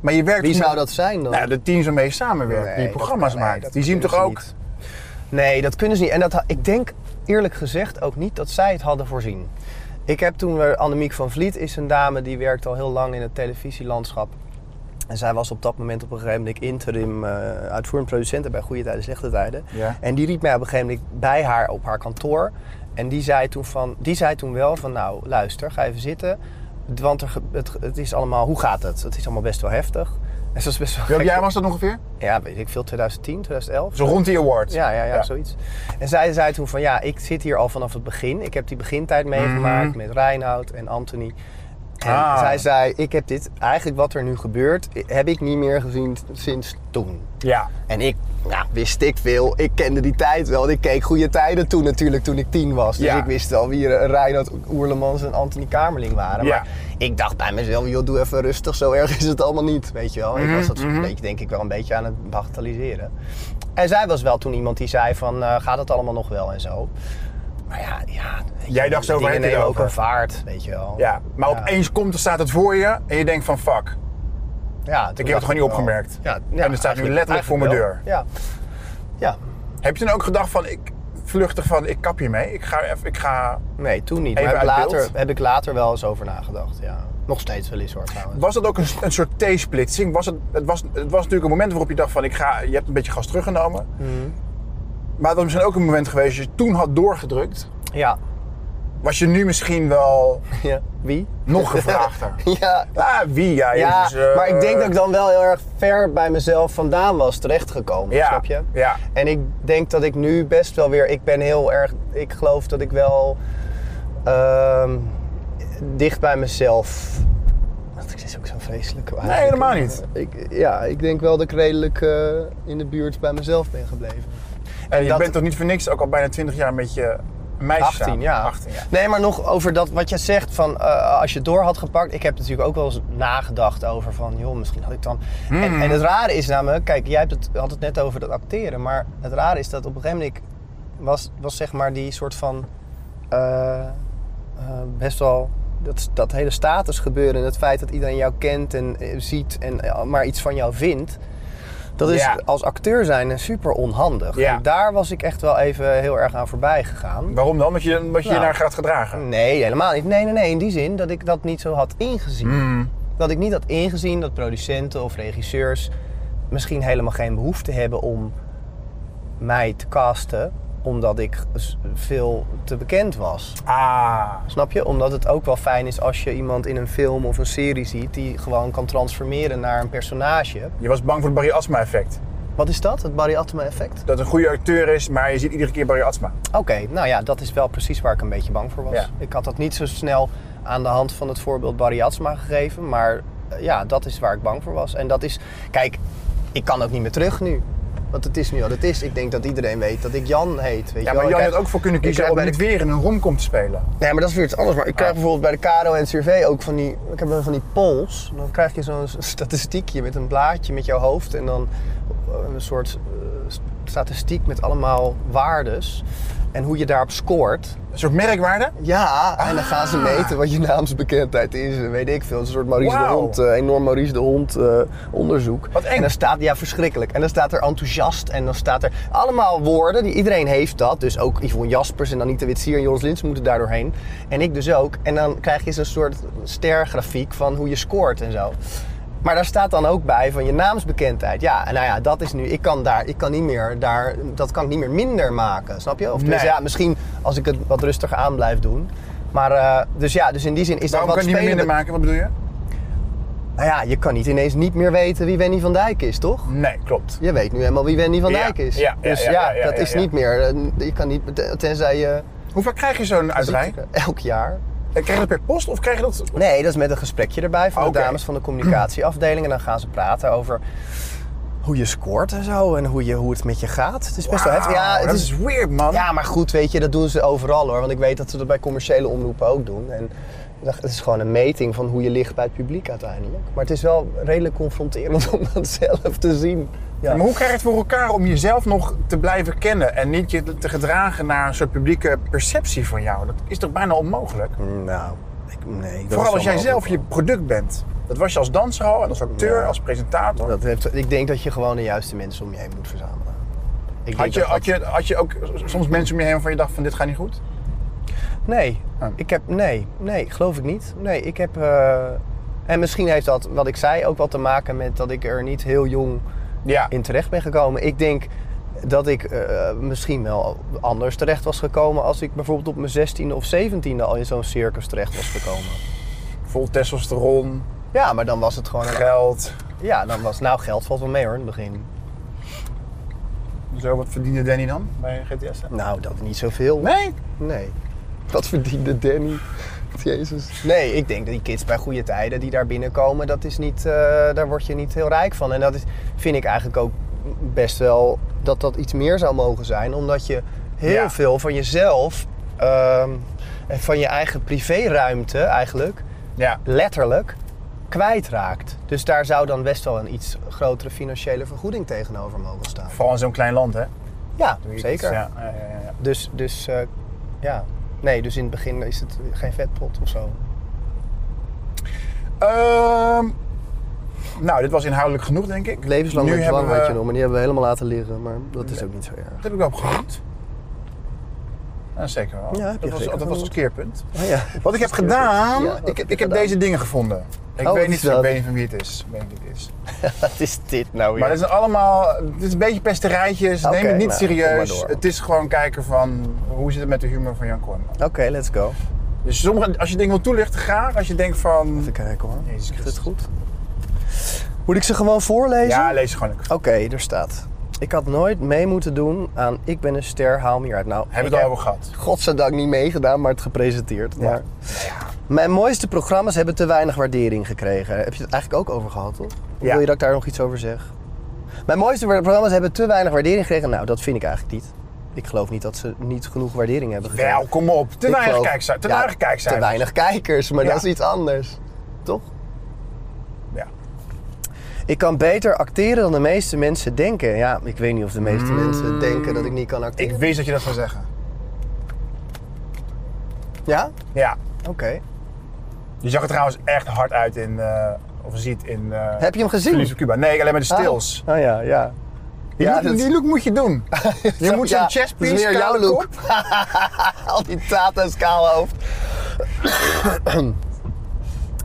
Maar je werkt Wie met- zou dat zijn dan? Nou, de teams waarmee je samenwerkt, Nee, die programma's kan- nee, maakt. die zien toch ook... niet. Nee, dat kunnen ze niet. En dat, ik denk eerlijk gezegd ook niet dat zij het hadden voorzien. Ik heb toen weer Annemiek van Vliet is een dame die werkt al heel lang in het televisielandschap. En zij was op dat moment op een gegeven moment interim eh, uitvoerend producent bij Goede Tijden, Slechte Tijden. Ja. En die riep mij op een gegeven moment bij haar op haar kantoor. En die zei toen, van, die zei toen wel van, nou luister, ga even zitten. Want er, het, het is allemaal, hoe gaat het? Het is allemaal best wel heftig. En is best wel Welk jaar was dat ongeveer? Ja, weet ik veel, 2010, 2011. Zo rond die award. Ja, ja, ja, Ja. zoiets. En zij zei toen van ja, ik zit hier al vanaf het begin. Ik heb die begintijd meegemaakt Mhm. met Reinoud en Anthony. En Ah. zij zei, ik heb dit, eigenlijk wat er nu gebeurt, heb ik niet meer gezien sinds toen. Ja. En ik, ja, wist ik veel. Ik kende die tijd wel. Ik keek goede tijden toen natuurlijk, toen ik tien was. Dus Ja. ik wist wel wie Reinoud Oerlemans en Anthony Kamerling waren. Ja. Maar ik dacht bij mezelf, joh, doe even rustig. Zo erg is het allemaal niet, weet je wel. Ik was dat Mhm, een mhm. beetje, denk ik, wel een beetje aan het bagatelliseren. En zij was wel toen iemand die zei van, eh, gaat het allemaal nog wel en zo. Maar ja, ja je, Jij dacht zo, waar heb je ook over? een vaart, weet je wel. ja. Maar Ja. opeens komt er, staat het voor je en je denkt van fuck. Ja, Ik heb het gewoon niet opgemerkt. Ja, En het staat nu letterlijk voor mijn deur. Ja. ja, Heb je dan ook gedacht van, ik vluchtig van, ik kap hiermee. Ik ga, even, ik ga... Nee, toen niet. Maar heb, later, beeld. heb ik later wel eens over nagedacht. Ja. Nog steeds wel eens hoor trouwens. Was dat ook een, een soort T-splitsing? Was het, het, was, het was natuurlijk een moment waarop je dacht van, ik ga, je hebt een beetje gas teruggenomen. Mhm. Maar het was misschien ook een moment geweest, als je toen had doorgedrukt, Ja. was je nu misschien wel ja. Wie? nog gevraagder. ja. ah, wie? Ja, Ja, eh, maar ik denk dat ik dan wel heel erg ver bij mezelf vandaan was terechtgekomen, Ja, snap je? ja. En ik denk dat ik nu best wel weer, ik ben heel erg, ik geloof dat ik wel ehm, dicht bij mezelf. Dat is ook zo vreselijk. Nee, helemaal niet. Ik, ja, ik denk wel dat ik redelijk eh, in de buurt bij mezelf ben gebleven. En je dat- bent toch niet voor niks ook al bijna 20 jaar met je meisje 18, samen? ja. 18, ja. Nee, maar nog over dat wat je zegt van eh, als je door had gepakt. Ik heb natuurlijk ook wel eens nagedacht over van, joh, misschien had ik dan. Hmm. En, en het rare is namelijk, kijk, jij hebt het, had het net over dat acteren, maar het rare is dat op een gegeven moment ik was, was zeg maar die soort van eh, eh, best wel dat, dat hele status gebeuren en het feit dat iedereen jou kent en ziet en maar iets van jou vindt. Dat is Ja. als acteur zijn super onhandig. Ja. En daar was ik echt wel even heel erg aan voorbij gegaan. Waarom dan? Omdat je, omdat je je Nou. naar gaat gedragen? Nee, helemaal niet. Nee, nee, nee. In die zin dat ik dat niet zo had ingezien. Hmm. Dat ik niet had ingezien dat producenten of regisseurs misschien helemaal geen behoefte hebben om mij te casten, omdat ik veel te bekend was. Ah, Snap je? Omdat het ook wel fijn is als je iemand in een film of een serie ziet die gewoon kan transformeren naar een personage. je was bang voor het Barry Asma effect. Wat is dat? Het Barry Atema effect? Dat een goede acteur is, maar je ziet iedere keer Barry. Oké, nou ja, dat is wel precies waar ik een beetje bang voor was. Ja. Ik had dat niet zo snel aan de hand van het voorbeeld Barry gegeven, maar eh, ja, dat is waar ik bang voor was. En dat is, kijk, ik kan ook niet meer terug nu. Want het is nu wat het is. Ik denk dat iedereen weet dat ik Jan heet. Weet Ja, maar wel. Jan had ook voor kunnen kiezen om bij niet weer in een romcom te spelen. Nee, maar dat is weer iets anders. Maar ik krijg Ah. bijvoorbeeld bij de Caro en CRV ook van die... Ik heb van die polls. Dan krijg je zo'n statistiekje met een blaadje met jouw hoofd. En dan een soort eh, statistiek met allemaal waardes. En hoe je daarop scoort. Een soort merkwaarde? Ja, en dan gaan ze Ah. meten wat je naamsbekendheid is. en Weet ik veel. Een soort Maurice de. Hond, eh, enorm Maurice de Hond eh, onderzoek. Wat eng. En dan staat, ja, verschrikkelijk. En dan staat er enthousiast. En dan staat er allemaal woorden. Die, iedereen heeft dat. Dus ook Yvonne Jaspers en Anita Witsier en Joris Lins moeten daar doorheen. En ik dus ook. En dan krijg je zo'n soort stergrafiek van hoe je scoort en zo. Maar daar staat dan ook bij van je naamsbekendheid. Ja, en nou ja, dat is nu. Ik kan daar, ik kan niet meer daar, dat kan ik niet meer minder maken, snap je? Of Nee. ja, misschien als ik het wat rustiger aan blijf doen. Maar eh, dus ja, dus in die zin is Waarom dat kan wat je niet meer minder maken? Wat bedoel je? Nou ja, je kan niet ineens niet meer weten wie Wendy van Dijk is, toch? Nee, klopt. Je weet nu helemaal wie Wendy van Ja, Dijk is. ja, ja, dus ja, dat is niet meer. eh, Je kan niet, tenzij je. Hoe vaak krijg je zo'n uitrij? Elk jaar. En Krijg je dat per post of krijg je dat... Nee, dat is met een gesprekje erbij van de dames van de communicatieafdeling. En dan gaan ze praten over hoe je scoort en zo. En hoe, je, hoe het met je gaat. Het is best wel heftig. Ja, het dat is, is weird, man. ja, maar goed, weet je, dat doen ze overal hoor. Want ik weet dat ze dat bij commerciële omroepen ook doen. En het is gewoon een meting van hoe je ligt bij het publiek uiteindelijk. Maar het is wel redelijk confronterend om dat zelf te zien. Ja. Maar hoe krijg je het voor elkaar om jezelf nog te blijven kennen en niet je te gedragen naar een soort publieke perceptie van jou? Dat is toch bijna onmogelijk? Nou, ik, nee. Vooral als jij zelf je product bent. Dat was je als danser al en als acteur, Ja. als presentator. Dat heeft, ik denk dat je gewoon de juiste mensen om je heen moet verzamelen. Ik had, je, dat had, je, had je ook soms mensen om je heen waarvan je dacht van dit gaat niet goed? Nee, Oh. ik heb, nee, nee, geloof ik niet. Nee, ik heb, eh, En misschien heeft dat, wat ik zei, ook wat te maken met dat ik er niet heel jong Ja. in terecht ben gekomen. Ik denk dat ik eh, misschien wel anders terecht was gekomen als ik bijvoorbeeld op mijn 16e of 17e al in zo'n circus terecht was gekomen. Vol testosteron, Ja, maar dan was het gewoon een geld. Ja, dan was nou geld valt wel mee hoor in het begin. Zo, wat verdiende Danny dan bij GTS? Nou, dat niet zoveel. Nee? Nee. Wat verdiende Danny? Jezus. Nee, ik denk dat die kids bij goede tijden die daar binnenkomen, dat is niet, eh, daar word je niet heel rijk van. En dat is, vind ik eigenlijk ook best wel dat dat iets meer zou mogen zijn, omdat je heel Ja. veel van jezelf ehm, en van je eigen privéruimte eigenlijk Ja. letterlijk kwijtraakt. Dus daar zou dan best wel een iets grotere financiële vergoeding tegenover mogen staan. Vooral in zo'n klein land, hè? Ja, zeker. ja. Dus, dus eh, ja. Nee, dus in het begin is het geen vetpot of zo. Ehm, nou, dit was inhoudelijk genoeg, denk ik. Levenslang nu hebben dwang had je we... nog, maar die hebben we helemaal laten liggen. Maar dat is ook niet zo erg. Dat heb ik wel genoemd. Ja, zeker wel. Ja, dat was, zeker dat was het keerpunt. Oh, ja. Wat ik heb gedaan, Ja, ik, heb ik heb gedaan? deze dingen gevonden. Ik, Oh, weet niet, is ik weet niet van wie het is. Ik weet niet wie het is. Wat is dit nou weer? Maar het zijn allemaal, het is een beetje pesterijtjes. Oké, Neem het niet nou, serieus. Het is gewoon kijken van hoe zit het met de humor van Jan Kooijman. Oké, let's go. Dus sommige, als je dingen wil toelichten, graag. Als je denkt van... Even kijken hoor. Jezus Is dit Christus. goed? Moet ik ze gewoon voorlezen? Ja, lees gewoon lekker. Oké, er staat. Ik had nooit mee moeten doen aan Ik ben een ster, haal me hieruit. Nou, Hebben we het al over gehad. godzijdank niet meegedaan, maar het gepresenteerd. Ja. Maar mijn mooiste programma's hebben te weinig waardering gekregen. Heb je het eigenlijk ook over gehad, toch? Of Ja. wil je dat ik daar nog iets over zeg? Mijn mooiste programma's hebben te weinig waardering gekregen. Nou, dat vind ik eigenlijk niet. Ik geloof niet dat ze niet genoeg waardering hebben gekregen. Wel, kom op. Te Ik weinig geloof- kijkcijfers. Te Ja, weinig kijkcijfers. Te weinig kijkers, maar Ja. dat is iets anders. Toch? Ja. Ik kan beter acteren dan de meeste mensen denken. Ja, ik weet niet of de meeste mensen denken dat ik niet kan acteren. Ik wist dat je dat zou zeggen. Ja? Ja. Oké. Je zag er trouwens echt hard uit in, eh, of ziet in... eh Heb je hem gezien? Verliefd op Cuba. Nee, alleen maar de stills. Oh, ja, ja. Die, Ja, look, dat- die look moet je doen. Je moet zo'n Ja, chest dat is piece, meer jouw look. Al die tato's kaal hoofd.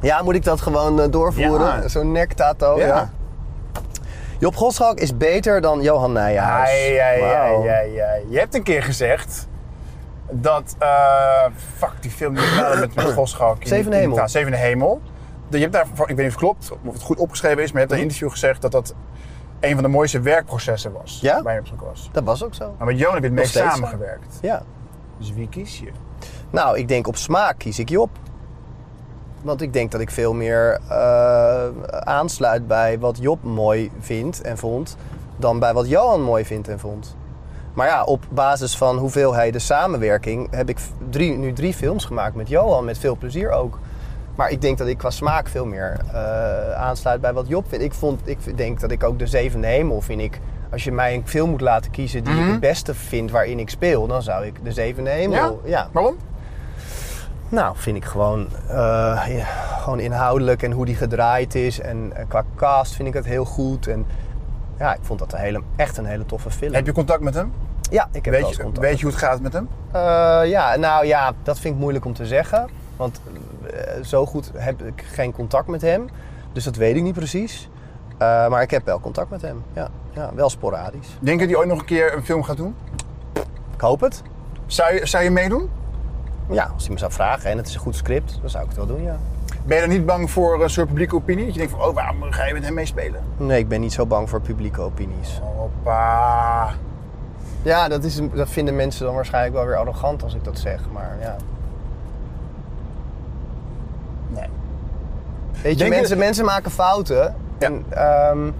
ja, moet ik dat gewoon eh, doorvoeren? Ja. Zo'n nektato, ja. Ja. Job Goschalk is beter dan Johan Nijhuis. Ai, Wauw. ai, ai. Je hebt een keer gezegd dat... eh, fuck, die film die met, met Goschalk. in- Hemel. ja, Zevende Hemel. Je hebt daar, ik weet niet of het klopt, of het goed opgeschreven is, maar je hebt in een interview gezegd dat dat een van de mooiste werkprocessen was. Ja? Bij was. Dat was ook zo. Maar met Johan heb je het meest zo. samengewerkt. Ja. Dus wie kies je? Nou, ik denk op smaak kies ik Job. Want ik denk dat ik veel meer eh, aansluit bij wat Job mooi vindt en vond, dan bij wat Johan mooi vindt en vond. Maar ja, op basis van hoeveelheden samenwerking heb ik drie, nu drie films gemaakt met Johan, met veel plezier ook. Maar ik denk dat ik qua smaak veel meer eh, aansluit bij wat Job vindt. Ik, vond, ik denk dat ik ook De Zevende Hemel vind ik... Als je mij een film moet laten kiezen die ik het beste vind waarin ik speel... dan zou ik De Zevende Hemel... ja. Waarom? Nou, vind ik gewoon, eh, ja, gewoon inhoudelijk en hoe die gedraaid is. En eh, qua cast vind ik het heel goed. En ja, ik vond dat een hele, echt een hele toffe film. Heb je contact met hem? Ja, ik heb wel Weet je, contact. weet je hoe het gaat met hem? Eh, ja, nou ja, dat vind ik moeilijk om te zeggen. Want eh, zo goed heb ik geen contact met hem. Dus dat weet ik niet precies. Eh, maar ik heb wel contact met hem. Ja, ja wel sporadisch. Denk je dat hij ooit nog een keer een film gaat doen? Ik hoop het. Zou je, zou je meedoen? Ja, als hij me zou vragen en het is een goed script, dan zou ik het wel doen, ja. Ben je er niet bang voor een soort publieke opinie? Dat je denkt van, oh, waarom ga je met hem meespelen? Nee, ik ben niet zo bang voor publieke opinies. Hoppa. Ja, dat, is, dat vinden mensen dan waarschijnlijk wel weer arrogant als ik dat zeg. Maar ja. Nee. Weet je, Denk je- mensen, mensen maken fouten. Ja. En ehm,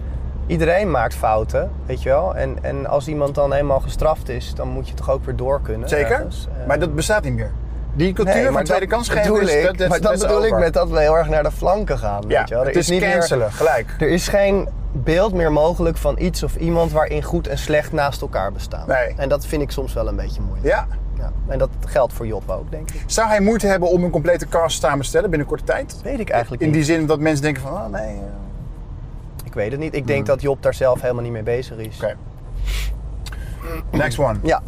iedereen maakt fouten, weet je wel. En, en als iemand dan eenmaal gestraft is, dan moet je toch ook weer door kunnen. Zeker? ergens. Eh, Maar dat bestaat niet meer. Die cultuur nee, van maar tweede kans geven is, ik, dat, dat, maar dat is bedoel ik met dat we heel erg naar de flanken gaan. Ja, weet je wel. het is niet meer- gelijk. er is geen beeld meer mogelijk van iets of iemand waarin goed en slecht naast elkaar bestaan. Nee. En dat vind ik soms wel een beetje moeilijk. Ja. Ja. En dat geldt voor Job ook, denk ik. Zou hij moeite hebben om een complete cast samen te stellen binnen korte tijd? Weet ik eigenlijk In niet. die zin dat mensen denken van, oh nee. eh, Ik weet het niet. Ik denk dat Job daar zelf helemaal niet mee bezig is. Oké. Next one. Ja.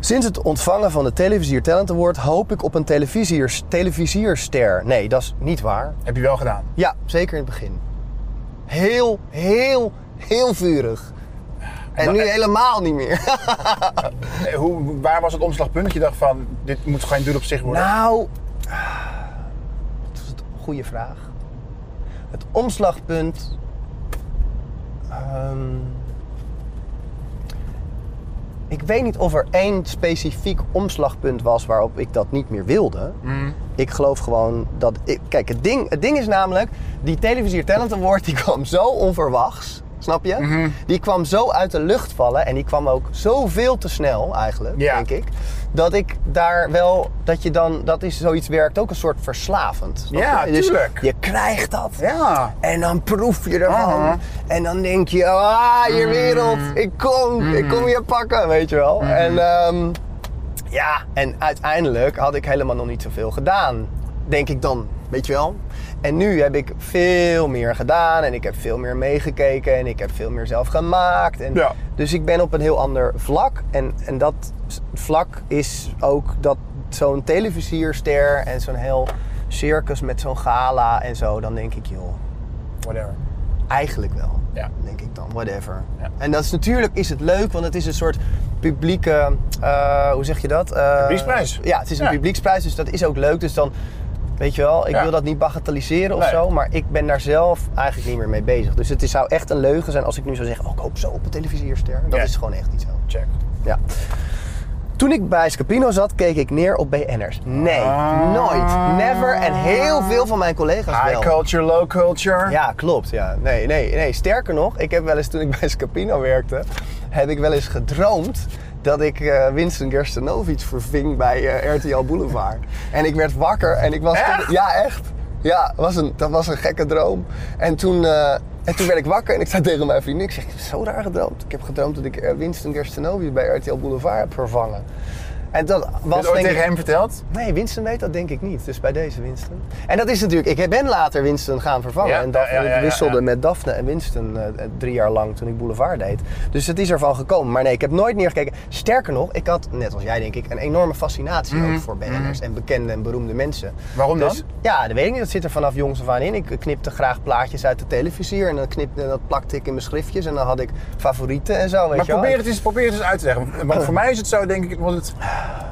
Sinds het ontvangen van de Televisier Talent Award hoop ik op een televisiers, televisierster. Nee, dat is niet waar. Heb je wel gedaan. Ja, zeker in het begin. Heel, heel, heel vurig. En nu helemaal niet meer. Eh, Hoe, waar was het omslagpunt dat je dacht van, dit moet geen doel op zich worden? Nou, dat is een goede vraag. Het omslagpunt. ehm, ik weet niet of er één specifiek omslagpunt was waarop ik dat niet meer wilde. Mm. Ik geloof gewoon dat. Ik, kijk, het ding, het ding is namelijk. Die Televisier Talent Award die kwam zo onverwachts. Snap je? Mhm. Die kwam zo uit de lucht vallen. En die kwam ook zoveel te snel eigenlijk, Ja. denk ik. Dat ik daar wel. Dat je dan. Dat is zoiets werkt ook een soort verslavend. Ja, je? Dus tuurlijk. je krijgt dat. Ja. En dan proef je ervan. Aha. En dan denk je, ah, je wereld, ik kom, ik kom je pakken, weet je wel. En ehm, ja, en uiteindelijk had ik helemaal nog niet zoveel gedaan, denk ik dan, weet je wel. En nu heb ik veel meer gedaan en ik heb veel meer meegekeken en ik heb veel meer zelf gemaakt. En Ja. Dus ik ben op een heel ander vlak. En, en dat vlak is ook dat zo'n televisierster en zo'n heel circus met zo'n gala en zo, dan denk ik, joh, Whatever. Eigenlijk wel. Ja. Denk ik dan, whatever. Ja. En dat is natuurlijk is het leuk, want het is een soort publieke, eh, hoe zeg je dat? Eh, Publieksprijs. Ja, het is een publieksprijs, dus dat is ook leuk. Dus dan, weet je wel, ik Ja. wil dat niet bagatelliseren of Nee. zo, maar ik ben daar zelf eigenlijk niet meer mee bezig. Dus het is, zou echt een leugen zijn als ik nu zou zeggen, oh, ik hoop zo op een televisierster. Dat Ja. is gewoon echt niet zo. Check. Ja. Toen ik bij Scapino zat, keek ik neer op BN'ers. Nee, Ah. nooit. Never. En heel veel van mijn collega's wel. High culture, low culture. Ja, klopt. Ja. Nee, nee, nee. Sterker nog, ik heb wel eens toen ik bij Scapino werkte, heb ik wel eens gedroomd dat ik eh, Winston Gerstenovic verving bij eh, RTL Boulevard. En ik werd wakker en ik was... Echt? Ja, echt. Ja, was een, dat was een gekke droom. En toen, eh, en toen werd ik wakker en ik zei tegen mijn vriendin, ik zeg, ik heb zo raar gedroomd. Ik heb gedroomd dat ik Winston Gerstenovic bij RTL Boulevard heb vervangen. En dat Heb je was ooit denk ik... tegen hem verteld? Nee, Winston weet dat denk ik niet. Dus bij deze Winston. En dat is natuurlijk... Ik ben later Winston gaan vervangen. Ja, en Daphne, ja, ja, wisselde met Daphne en Winston eh, drie jaar lang toen ik Boulevard deed. Dus het is ervan gekomen. Maar nee, ik heb nooit neergekeken. Sterker nog, ik had, net als jij denk ik, een enorme fascinatie Mhm, ook voor BN'ers en bekende en beroemde mensen. Waarom dan? Dus, ja, dat weet ik niet. Dat zit er vanaf jongs af aan in. Ik knipte graag plaatjes uit de televisier en dan knipte, dat plakte ik in mijn schriftjes. En dan had ik favorieten en zo, weet Maar je wel. probeer het, eens, probeer het eens uit te leggen. Want voor mij is het zo, denk ik, omdat, het,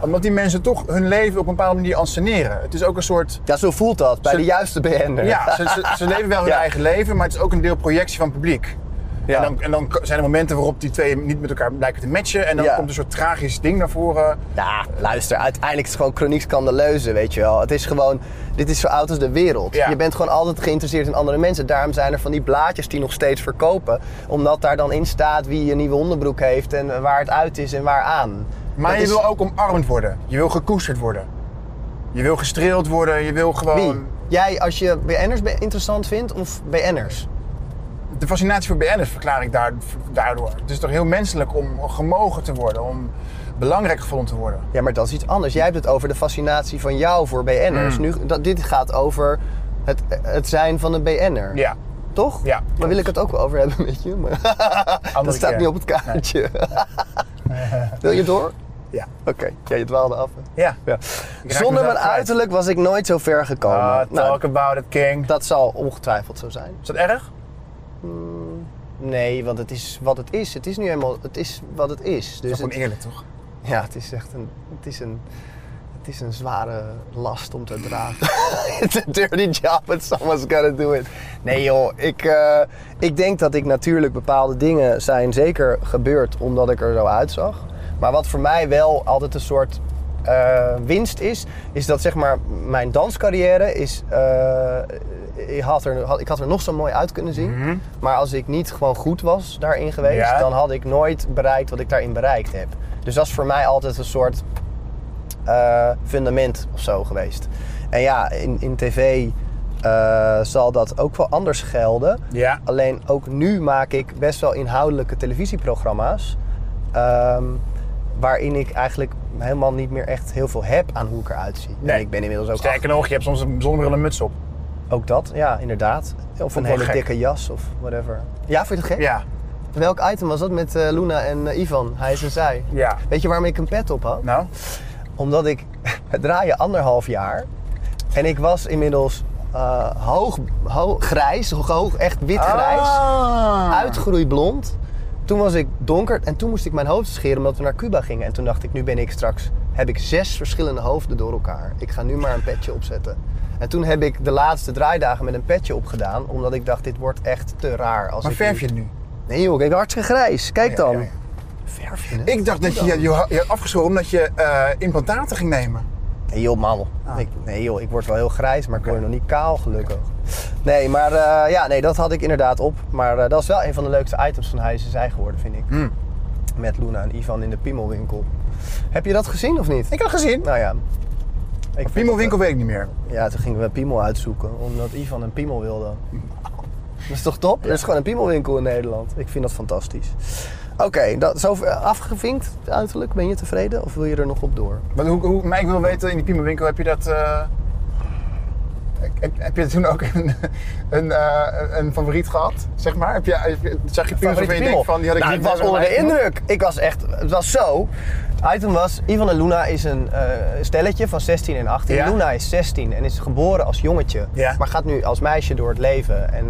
omdat die mensen toch hun leven op een bepaalde manier anseneren. Het is ook een soort... Ja, zo voelt dat bij Ze- de juiste BN'er. Ja, ze, ze, ze leven wel hun Ja. eigen leven, maar het is ook een deel projectie van het publiek. Ja. En, dan, en dan zijn er momenten waarop die twee niet met elkaar lijken te matchen. En dan Ja. komt een soort tragisch ding naar voren. Ja, luister, uiteindelijk is het gewoon chroniek scandaleuze, weet je wel. Het is gewoon, dit is zo oud als de wereld. Ja. Je bent gewoon altijd geïnteresseerd in andere mensen. Daarom zijn er van die blaadjes die nog steeds verkopen. Omdat daar dan in staat wie een nieuwe onderbroek heeft en waar het uit is en waar aan. Maar Dat je is- wil ook omarmd worden. Je wil gekoesterd worden. Je wil gestreeld worden. Je wil gewoon... Wie? Jij als je BN'ers interessant vindt of BN'ers? De fascinatie voor BN'ers verklaar ik daar, daardoor. Het is toch heel menselijk om gemogen te worden. Om belangrijk gevonden te worden. Ja, maar dat is iets anders. Jij hebt het over de fascinatie van jou voor BN'ers. Mm. Nu, dat, dit gaat over het, het zijn van een BN'er. Ja. Toch? Ja, Daar wil ik het ook wel over hebben met je. Maar dat staat keer. niet op het kaartje. wil je door? Ja. Oké, ja, je dwaalde af. hè? Ja. Ja. Zonder mijn uiterlijk was ik nooit zo ver gekomen. Ah, Nou, talk about it, king. dat zal ongetwijfeld zo zijn. Is dat erg? Nee, want het is wat het is. Het is nu helemaal, het is wat het is. Dat Dus is gewoon het, eerlijk, toch? ja, het is echt een, het is een, het is een zware last om te dragen. It's a dirty job, but someone's gotta do it. Nee joh, ik, eh, ik denk dat ik natuurlijk bepaalde dingen zijn zeker gebeurd omdat ik er zo uitzag. Maar wat voor mij wel altijd een soort eh, winst is, is dat zeg maar mijn danscarrière is... eh, ik, had er, had- ik had er nog zo mooi uit kunnen zien. Maar als ik niet gewoon goed was daarin geweest, Ja. dan had ik nooit bereikt wat ik daarin bereikt heb. Dus dat is voor mij altijd een soort eh, fundament of zo geweest. En ja, in, in tv zal dat ook wel anders gelden. Ja. Alleen ook nu maak ik best wel inhoudelijke televisieprogramma's. ehm, waarin ik eigenlijk helemaal niet meer echt heel veel heb aan hoe ik eruit zie. Nee. En ik ben inmiddels ook Sterker nog, je hebt soms een zonnebril en een muts op. Ook dat, ja, inderdaad. Of een hele gek. dikke jas of whatever. Ja, vind je het gek? Ja. Welk item was dat met eh, Luna en eh, Ivan? Hij is en zij. Ja. Weet je waarom ik een pet op had? Nou? Omdat ik het draaien anderhalf jaar. En ik was inmiddels eh, hoog, hoog grijs, hoog, echt wit-grijs. Ah. Uitgroeiblond. Toen was ik donker en toen moest ik mijn hoofd scheren omdat we naar Cuba gingen. En toen dacht ik, nu ben ik straks, heb ik zes verschillende hoofden door elkaar. Ik ga nu maar een petje opzetten. En toen heb ik de laatste draaidagen met een petje opgedaan, omdat ik dacht, dit wordt echt te raar. Als Maar ik verf je nu- het nu? Nee joh, ik hartstikke grijs. Kijk dan. Ja, ja, ja. Verf je het? Ik dacht dat je je, je, je had afgeschoren omdat je eh, implantaten ging nemen. Nee joh, man. Ah. Ik, nee joh, ik word wel heel grijs, maar ik word nog niet kaal, gelukkig. Nee, maar eh, ja, nee, dat had ik inderdaad op. Maar eh, dat is wel een van de leukste items van Huis en Zij geworden, vind ik. Hmm. Met Luna en Ivan in de Piemelwinkel. Heb je dat gezien of niet? Ik heb het gezien. Nou ja. Ik Piemelwinkel weet ik niet meer. eh, Ja, toen gingen we Piemel uitzoeken, omdat Ivan een Piemel wilde. Dat is toch top? Er is gewoon een Piemelwinkel in Nederland. Ik vind dat fantastisch. Oké, dat zover afgevinkt uiterlijk. Ben je tevreden of wil je er nog op door? Maar, hoe, hoe, maar ik wil weten, in die Piemelwinkel heb je dat... eh, heb, heb je toen ook een, een, eh, een favoriet gehad, zeg maar? Heb je, heb je- zag je Piemels waarvan je denkt van, die had ik nou, ik was onder de indruk. Ik was echt, het was zo. Item was, Ivan en Luna is een eh, stelletje van 16 en 18. Ja. Luna is 16 en is geboren als jongetje. Ja. Maar gaat nu als meisje door het leven en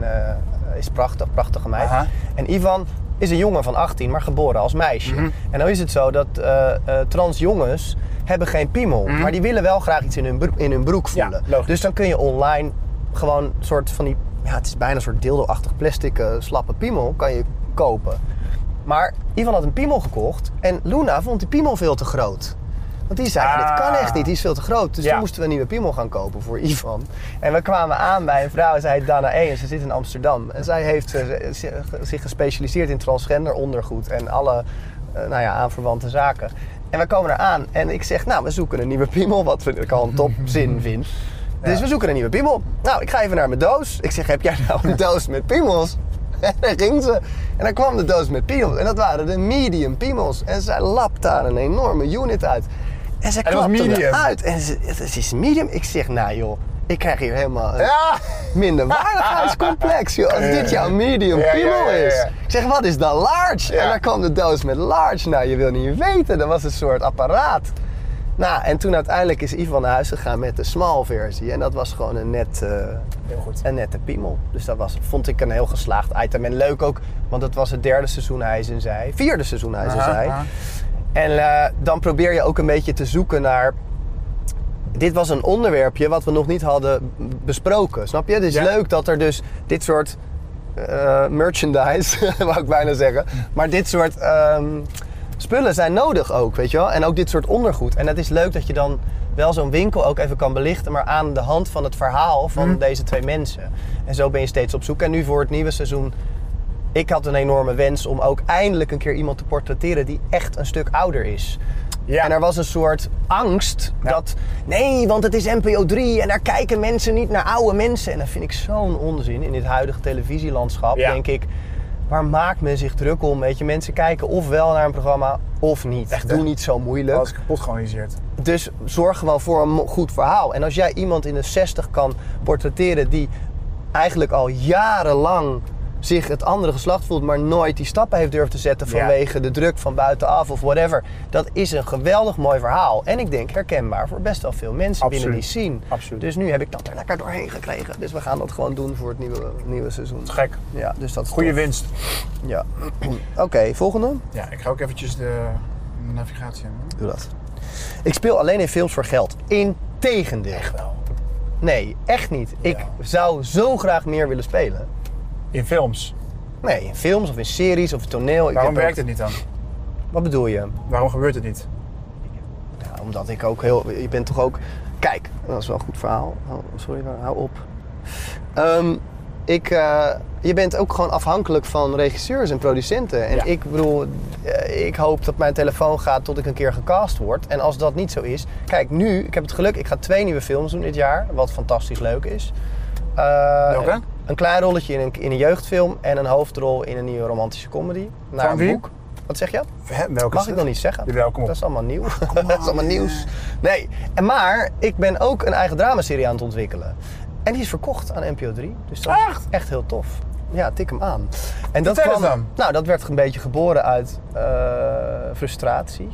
is prachtig, prachtige meid. Aha. En Ivan is een jongen van 18, maar geboren als meisje. Mhm. En dan is het zo dat eh, trans jongens hebben geen piemel. Maar die willen wel graag iets in hun, bro- in hun broek Mhm. Ja, voelen. logisch. dus dan kun je online gewoon een soort van die... Ja, het is bijna een soort dildo-achtig plastic eh, slappe piemel kan je kopen. Maar Ivan had een piemel gekocht en Luna vond die piemel veel te groot. Want die zei, dit kan Ah. echt niet, die is veel te groot. Dus Ja. toen moesten we een nieuwe piemel gaan kopen voor Ivan. En we kwamen aan bij een vrouw, zij heet Dana E. en ze zit in Amsterdam. En zij heeft eh, zi- zich gespecialiseerd in transgender ondergoed en alle eh, nou ja, aanverwante zaken. En we komen eraan en ik zeg, nou, we zoeken een nieuwe piemel, wat ik al een topzin vind. Dus we zoeken een nieuwe piemel. Nou, ik ga even naar mijn doos. Ik zeg, heb jij nou een doos met piemels? En daar ging ze. En dan kwam de doos met piemels. En dat waren de medium piemels. En zij lapt daar een enorme unit uit. En ze En dat was klapte medium? uit. En ze, het is medium. Ik zeg, nou joh, ik krijg hier helemaal een Ja! minderwaardigheidscomplex. Joh, als dit jouw medium Ja, piemel ja. is. Ik zeg, wat is dan large? En daar kwam de doos met large. Nou, je wil niet weten. Dat was een soort apparaat. Nou, en toen uiteindelijk is Ivan naar huis gegaan met de small versie. En dat was gewoon een net... eh, Heel goed. een nette piemel. Dus dat was, vond ik een heel geslaagd item. En leuk ook, want het was het derde seizoen Hij is en Zij. Vierde seizoen Hij Aha, Zij. En eh, dan probeer je ook een beetje te zoeken naar... Dit was een onderwerpje wat we nog niet hadden besproken. Snap je? Het is Ja. leuk dat er dus dit soort eh, merchandise, wou ik bijna zeggen. Maar dit soort ehm, spullen zijn nodig ook, weet je wel? En ook dit soort ondergoed. En het is leuk dat je dan wel zo'n winkel ook even kan belichten, maar aan de hand van het verhaal van Mhm. deze twee mensen. En zo ben je steeds op zoek. En nu voor het nieuwe seizoen, ik had een enorme wens om ook eindelijk een keer iemand te portretteren die echt een stuk ouder is. Ja. En er was een soort angst Ja. dat, nee, want het is NPO 3 en daar kijken mensen niet naar oude mensen. En dat vind ik zo'n onzin. In dit huidige televisielandschap Ja. denk ik, waar maakt men zich druk om? Weet je, mensen kijken ofwel naar een programma of niet. Echt? Doe niet zo moeilijk. Dat is kapot georganiseerd. Dus zorg gewoon voor een goed verhaal. En als jij iemand in de 60 kan portretteren die eigenlijk al jarenlang zich het andere geslacht voelt, maar nooit die stappen heeft durven te zetten Ja. vanwege de druk van buitenaf of whatever. Dat is een geweldig mooi verhaal. En ik denk herkenbaar voor best wel veel mensen binnen die scene. Absoluut. Dus nu heb ik dat er lekker doorheen gekregen. Dus we gaan dat gewoon doen voor het nieuwe, nieuwe seizoen. Gek. Ja, dus dat Goede winst. Ja. Oké, volgende. Ja, ik ga ook eventjes de navigatie hebben. Doe dat. Ik speel alleen in films voor geld. Integendeel. Echt wel. Nee, echt niet. Ik Ja. zou zo graag meer willen spelen. In films. Nee, in films of in series of toneel. Waarom werkt ook- het niet dan? Wat bedoel je? Waarom gebeurt het niet? Ja, omdat ik ook heel... Je bent toch ook... Kijk, dat is wel een goed verhaal. Oh, sorry, hou op. Ehm, ik, eh, je bent ook gewoon afhankelijk van regisseurs en producenten. En Ja. ik bedoel, eh, ik hoop dat mijn telefoon gaat tot ik een keer gecast word. En als dat niet zo is... Kijk, nu, ik heb het geluk, ik ga twee nieuwe films doen dit jaar. Wat fantastisch leuk is. Eh, Welke? Een, klein rolletje in een, in een jeugdfilm en een hoofdrol in een nieuwe romantische comedy. Naar Van een wie? boek. Wat zeg je? Welke Mag ik het? nog niet zeggen. Jawel, kom op. Dat is allemaal nieuw. dat is allemaal nieuws. Nee, en maar ik ben ook een eigen dramaserie aan het ontwikkelen. En die is verkocht aan NPO 3. Dus dat is Echt? echt heel tof. ja, tik hem aan. En dat eens dan. Nou, dat werd een beetje geboren uit eh, frustratie.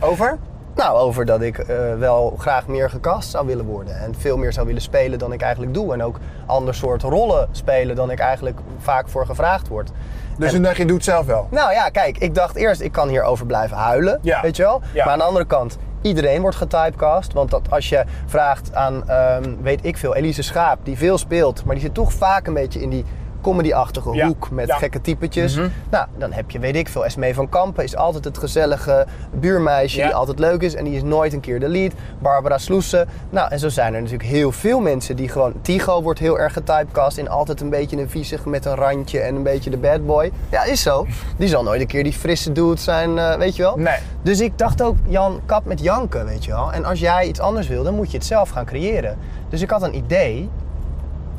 Over? Nou, over dat ik eh, wel graag meer gecast zou willen worden. En veel meer zou willen spelen dan ik eigenlijk doe. En ook ander soort rollen spelen dan ik eigenlijk vaak voor gevraagd word. Dus En- dacht je, doe het zelf wel. Nou ja, kijk, ik dacht eerst, ik kan hierover blijven huilen. Ja. Weet je wel? Ja. Maar aan de andere kant, iedereen wordt getypecast. Want dat als je vraagt aan, ehm, weet ik veel, Elise Schaap, die veel speelt, maar die zit toch vaak een beetje in die comedy-achtige Ja. hoek met Ja. gekke typetjes. Mhm. Nou, dan heb je, weet ik veel, Esmee van Kampen is altijd het gezellige buurmeisje Ja. die altijd leuk is en die is nooit een keer de lead. Barbara Sloesen. Nou, en zo zijn er natuurlijk heel veel mensen die gewoon... Tigo wordt heel erg getypecast in altijd een beetje een viezig met een randje en een beetje de bad boy. Ja, is zo. Die zal nooit een keer die frisse dude zijn, eh, weet je wel. Nee. Dus ik dacht ook, Jan, kap met janken, weet je wel. En als jij iets anders wil, dan moet je het zelf gaan creëren. Dus ik had een idee.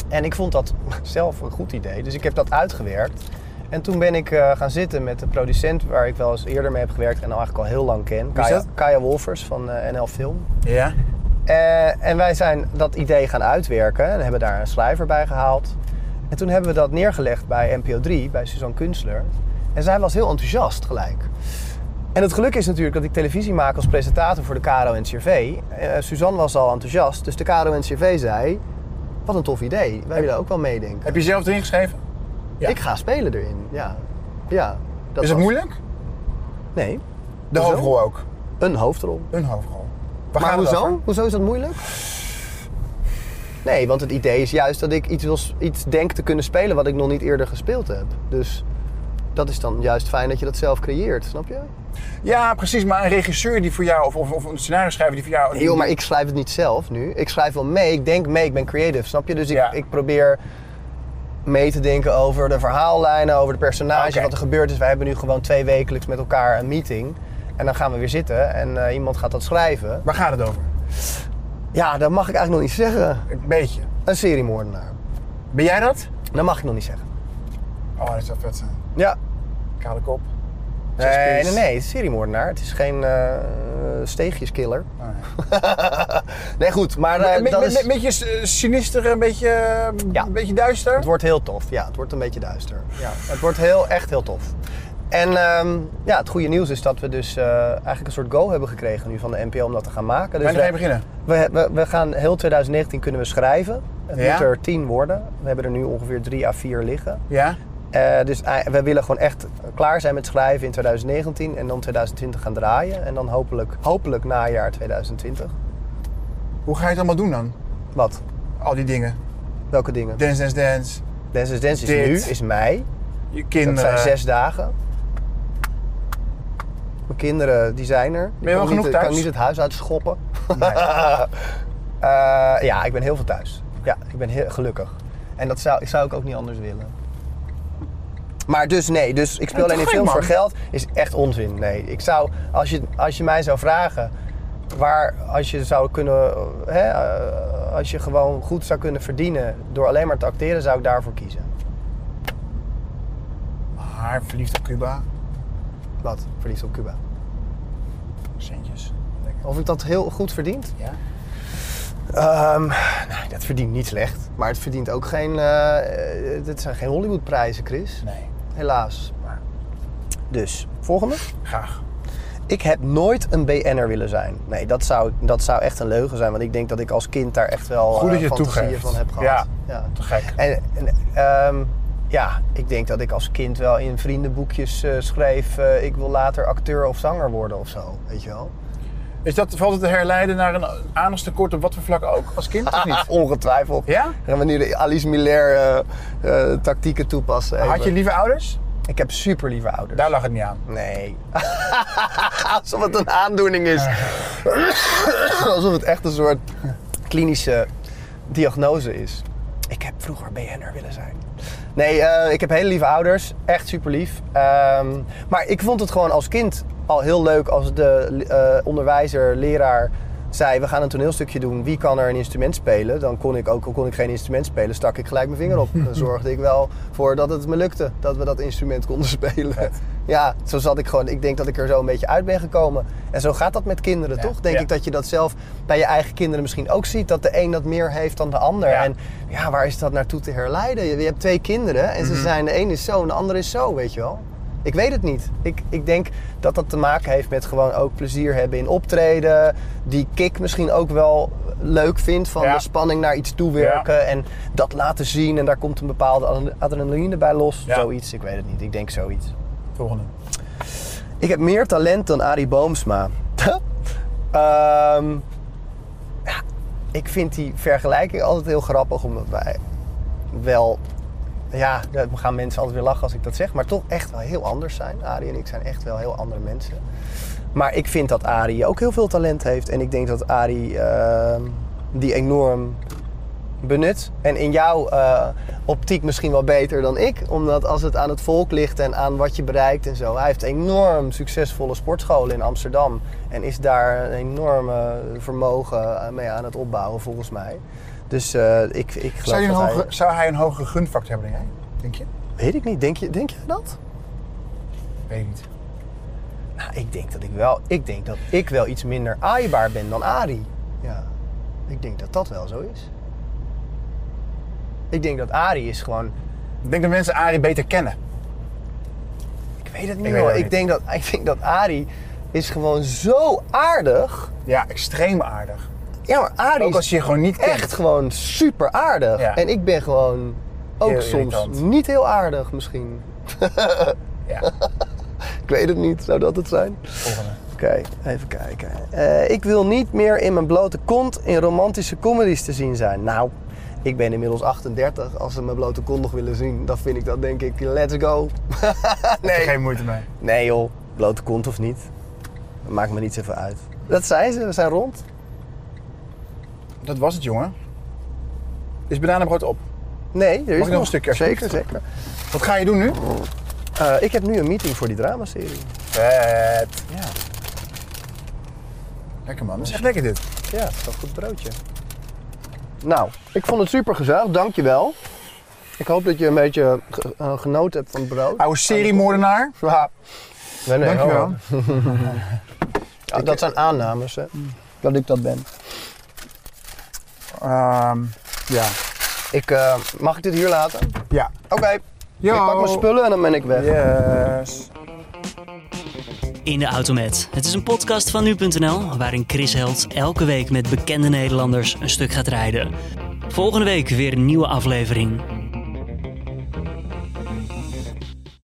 En ik vond dat zelf een goed idee. Dus ik heb dat uitgewerkt. En toen ben ik eh, gaan zitten met de producent waar ik wel eens eerder mee heb gewerkt en al eigenlijk al heel lang ken. Kaya? Kaya Wolfers van eh, NL Film. Ja. Eh, en wij zijn dat idee gaan uitwerken en hebben daar een schrijver bij gehaald. En toen hebben we dat neergelegd bij NPO 3, bij Suzanne Kunstler. En zij was heel enthousiast gelijk. En het geluk is natuurlijk dat ik televisie maak als presentator voor de KRO NCRV. Eh Suzanne was al enthousiast, dus de KRO NCRV zei... Wat een tof idee, wij willen ook wel meedenken. Heb je zelf erin geschreven? Ja. Ik ga spelen erin, ja. ja dat is het was- moeilijk? Nee, De Hoezo? hoofdrol ook. een hoofdrol. Een hoofdrol. Waar maar hoezo? over? Hoezo is dat moeilijk? Nee, want het idee is juist dat ik iets, wil, iets denk te kunnen spelen wat ik nog niet eerder gespeeld heb. Dus dat is dan juist fijn dat je dat zelf creëert, snap je? Ja, precies. Maar een regisseur die voor jou, of, of, of een scenario schrijver die voor jou... Nee, joh, maar ik schrijf het niet zelf nu. Ik schrijf wel mee, ik denk mee, ik ben creative, snap je? Dus ik, Ja. ik probeer mee te denken over de verhaallijnen, over de personage, Oké. wat er gebeurd is. Wij hebben nu gewoon twee wekelijks met elkaar een meeting. En dan gaan we weer zitten en eh, iemand gaat dat schrijven. Waar gaat het over? Ja, dat mag ik eigenlijk nog niet zeggen. Een beetje. Een seriemoordenaar. Ben jij dat? Dat mag ik nog niet zeggen. Oh, dat zou vet zijn. Ja. Kale kop. Nee, nee, nee, het is seriemoordenaar. Het is geen eh steegjeskiller. Oh, nee. Nee, goed, maar eh, Een dat beetje- is... Een beetje eh, sinister, een beetje, eh, Ja. een beetje duister. Het wordt heel tof. Ja, het wordt een beetje duister. Ja, het wordt heel, echt heel tof. En ehm, ja, het goede nieuws is dat we dus eh, eigenlijk een soort go hebben gekregen nu van de NPO om dat te gaan maken. Dus Wanneer ga je beginnen? we, we, we gaan heel 2019 kunnen we schrijven. Het Ja? moet er 10 worden. We hebben er nu ongeveer 3 à 4 liggen. Ja? Eh, dus eh, we willen gewoon echt klaar zijn met schrijven in 2019 en dan 2020 gaan draaien. En dan hopelijk, hopelijk najaar 2020. Hoe ga je het allemaal doen dan? Wat? Al die dingen. Welke dingen? Dance, dance, dance. Dance is Dance is nu, is mei. Je Dat kinderen. zijn zes dagen. Mijn kinderen, die zijn er. Ben je wel kan genoeg niet, thuis? kan niet het huis uitschoppen. Nee. Eh, ja, ik ben heel veel thuis. Ja, ik ben heel gelukkig. En dat zou, zou ik ook niet anders willen. Maar dus nee, dus ik speel Ja, alleen in films voor geld. Is echt onzin. Nee, ik zou, als je, als je mij zou vragen waar, als je zou kunnen, hè, eh, als je gewoon goed zou kunnen verdienen door alleen maar te acteren, zou ik daarvoor kiezen. Maar verliefd op Cuba. Wat? Verliefd op Cuba. Centjes. Lekker. Of ik dat heel goed verdient? Ja? Nee, dat verdient niet slecht. Maar het verdient ook geen. eh eh, dit zijn geen Hollywoodprijzen, Chris. Nee. Helaas. Dus, volgende. graag. Ik heb nooit een BN'er willen zijn. Nee, dat zou, dat zou echt een leugen zijn. Want ik denk dat ik als kind daar echt wel Goed eh, dat je fantasieën toegeeft. van heb gehad. Ja. ja. Te gek. En, en ehm, ja, ik denk dat ik als kind wel in vriendenboekjes eh, schreef... eh, ik wil later acteur of zanger worden of zo. Weet je wel? Is dat, valt het te herleiden naar een aandachtstekort op wat voor vlak ook als kind of niet? Ongetwijfeld. Ja? Gaan we nu de Alice Miller eh, eh, tactieken toepassen? Had je lieve ouders? Ik heb super lieve ouders. Daar lag het niet aan. Nee. Alsof het een aandoening is. Alsof het echt een soort klinische diagnose is. Ik heb vroeger BN'er willen zijn. Nee, eh, ik heb hele lieve ouders. Echt super lief. Ehm, maar ik vond het gewoon als kind al heel leuk als de eh, onderwijzer, leraar zei... we gaan een toneelstukje doen, wie kan er een instrument spelen? Dan kon ik ook, al kon ik geen instrument spelen, stak ik gelijk mijn vinger op. Dan zorgde ik wel voor dat het me lukte, dat we dat instrument konden spelen. Ja, zo zat ik gewoon. Ik denk dat ik er zo een beetje uit ben gekomen. En zo gaat dat met kinderen, Ja, toch? Denk ja. ik dat je dat zelf bij je eigen kinderen misschien ook ziet. Dat de een dat meer heeft dan de ander. Ja. En ja, waar is dat naartoe te herleiden? Je, je hebt twee kinderen en ze Mhm. zijn, de een is zo en de ander is zo, weet je wel. Ik weet het niet. Ik, ik denk dat dat te maken heeft met gewoon ook plezier hebben in optreden. Die kick misschien ook wel leuk vindt van Ja. de spanning naar iets toewerken. En dat laten zien en daar komt een bepaalde adre- adrenaline bij los. Ja. Zoiets, ik weet het niet. Ik denk zoiets. Volgende. Ik heb meer talent dan Arie Boomsma. Ja, ik vind die vergelijking altijd heel grappig, omdat wij wel... Ja, dan gaan mensen altijd weer lachen als ik dat zeg, maar toch echt wel heel anders zijn. Arie en ik zijn echt wel heel andere mensen. Maar ik vind dat Arie ook heel veel talent heeft. En ik denk dat Arie ehm, die enorm benut. En in jouw eh, optiek misschien wel beter dan ik. Omdat als het aan het volk ligt en aan wat je bereikt en zo. Hij heeft enorm succesvolle sportscholen in Amsterdam. En is daar een enorme vermogen eh, mee aan het opbouwen volgens mij. Dus eh, ik, ik geloof Zou, dat hij- hoge, zou hij een hogere gunfactor hebben dan jij? Denk je? Weet ik niet. Denk je, denk je dat? Weet ik niet. Nou, ik denk dat ik wel... Ik denk dat ik wel iets minder aaibaar ben dan Arie. Ja. Ik denk dat dat wel zo is. Ik denk dat Arie is gewoon... Ik denk dat mensen Arie beter kennen. Ik weet het niet het Ik denk, dat, ik denk dat Arie is gewoon zo aardig. Ja, extreem aardig. Ja, maar Arie Ook is als je je gewoon niet kent. echt gewoon super aardig. Ja. En ik ben gewoon ook Heel soms irritant. niet heel aardig misschien. Ja, Ik weet het niet. Zou dat het zijn? volgende. Oké, even kijken. Eh, ik wil niet meer in mijn blote kont in romantische comedies te zien zijn. Nou, ik ben inmiddels 38. Als ze mijn blote kont nog willen zien, dan vind ik dat denk ik, let's go. nee. Geen moeite mee. nee joh, blote kont of niet. Dat maakt me niet zoveel uit. Dat zijn ze, we zijn rond. Dat was het, jongen. Is bananenbrood op? Nee, er is nog een stukje, Zeker, zeker. Wat ga je doen nu? Eh, ik heb nu een meeting voor die dramaserie. Vet. Ja, Lekker man. Dat is echt lekker dit. ja, het is wel een goed broodje. Nou, ik vond het super gezellig, dankjewel. Ik hoop dat je een beetje eh, genoten hebt van het brood. Oude seriemoordenaar. Ja. Nee, nee, Dankjewel. oh. Ja, dat zijn aannames, hè. Dat ik dat ben. Ehm, ja. Ik, eh, mag ik dit hier laten? Ja. Oké. Ik pak mijn spullen en dan ben ik weg. Yes. In de Automat. Het is een podcast van nu.nl waarin Chris Held elke week met bekende Nederlanders een stuk gaat rijden. Volgende week weer een nieuwe aflevering.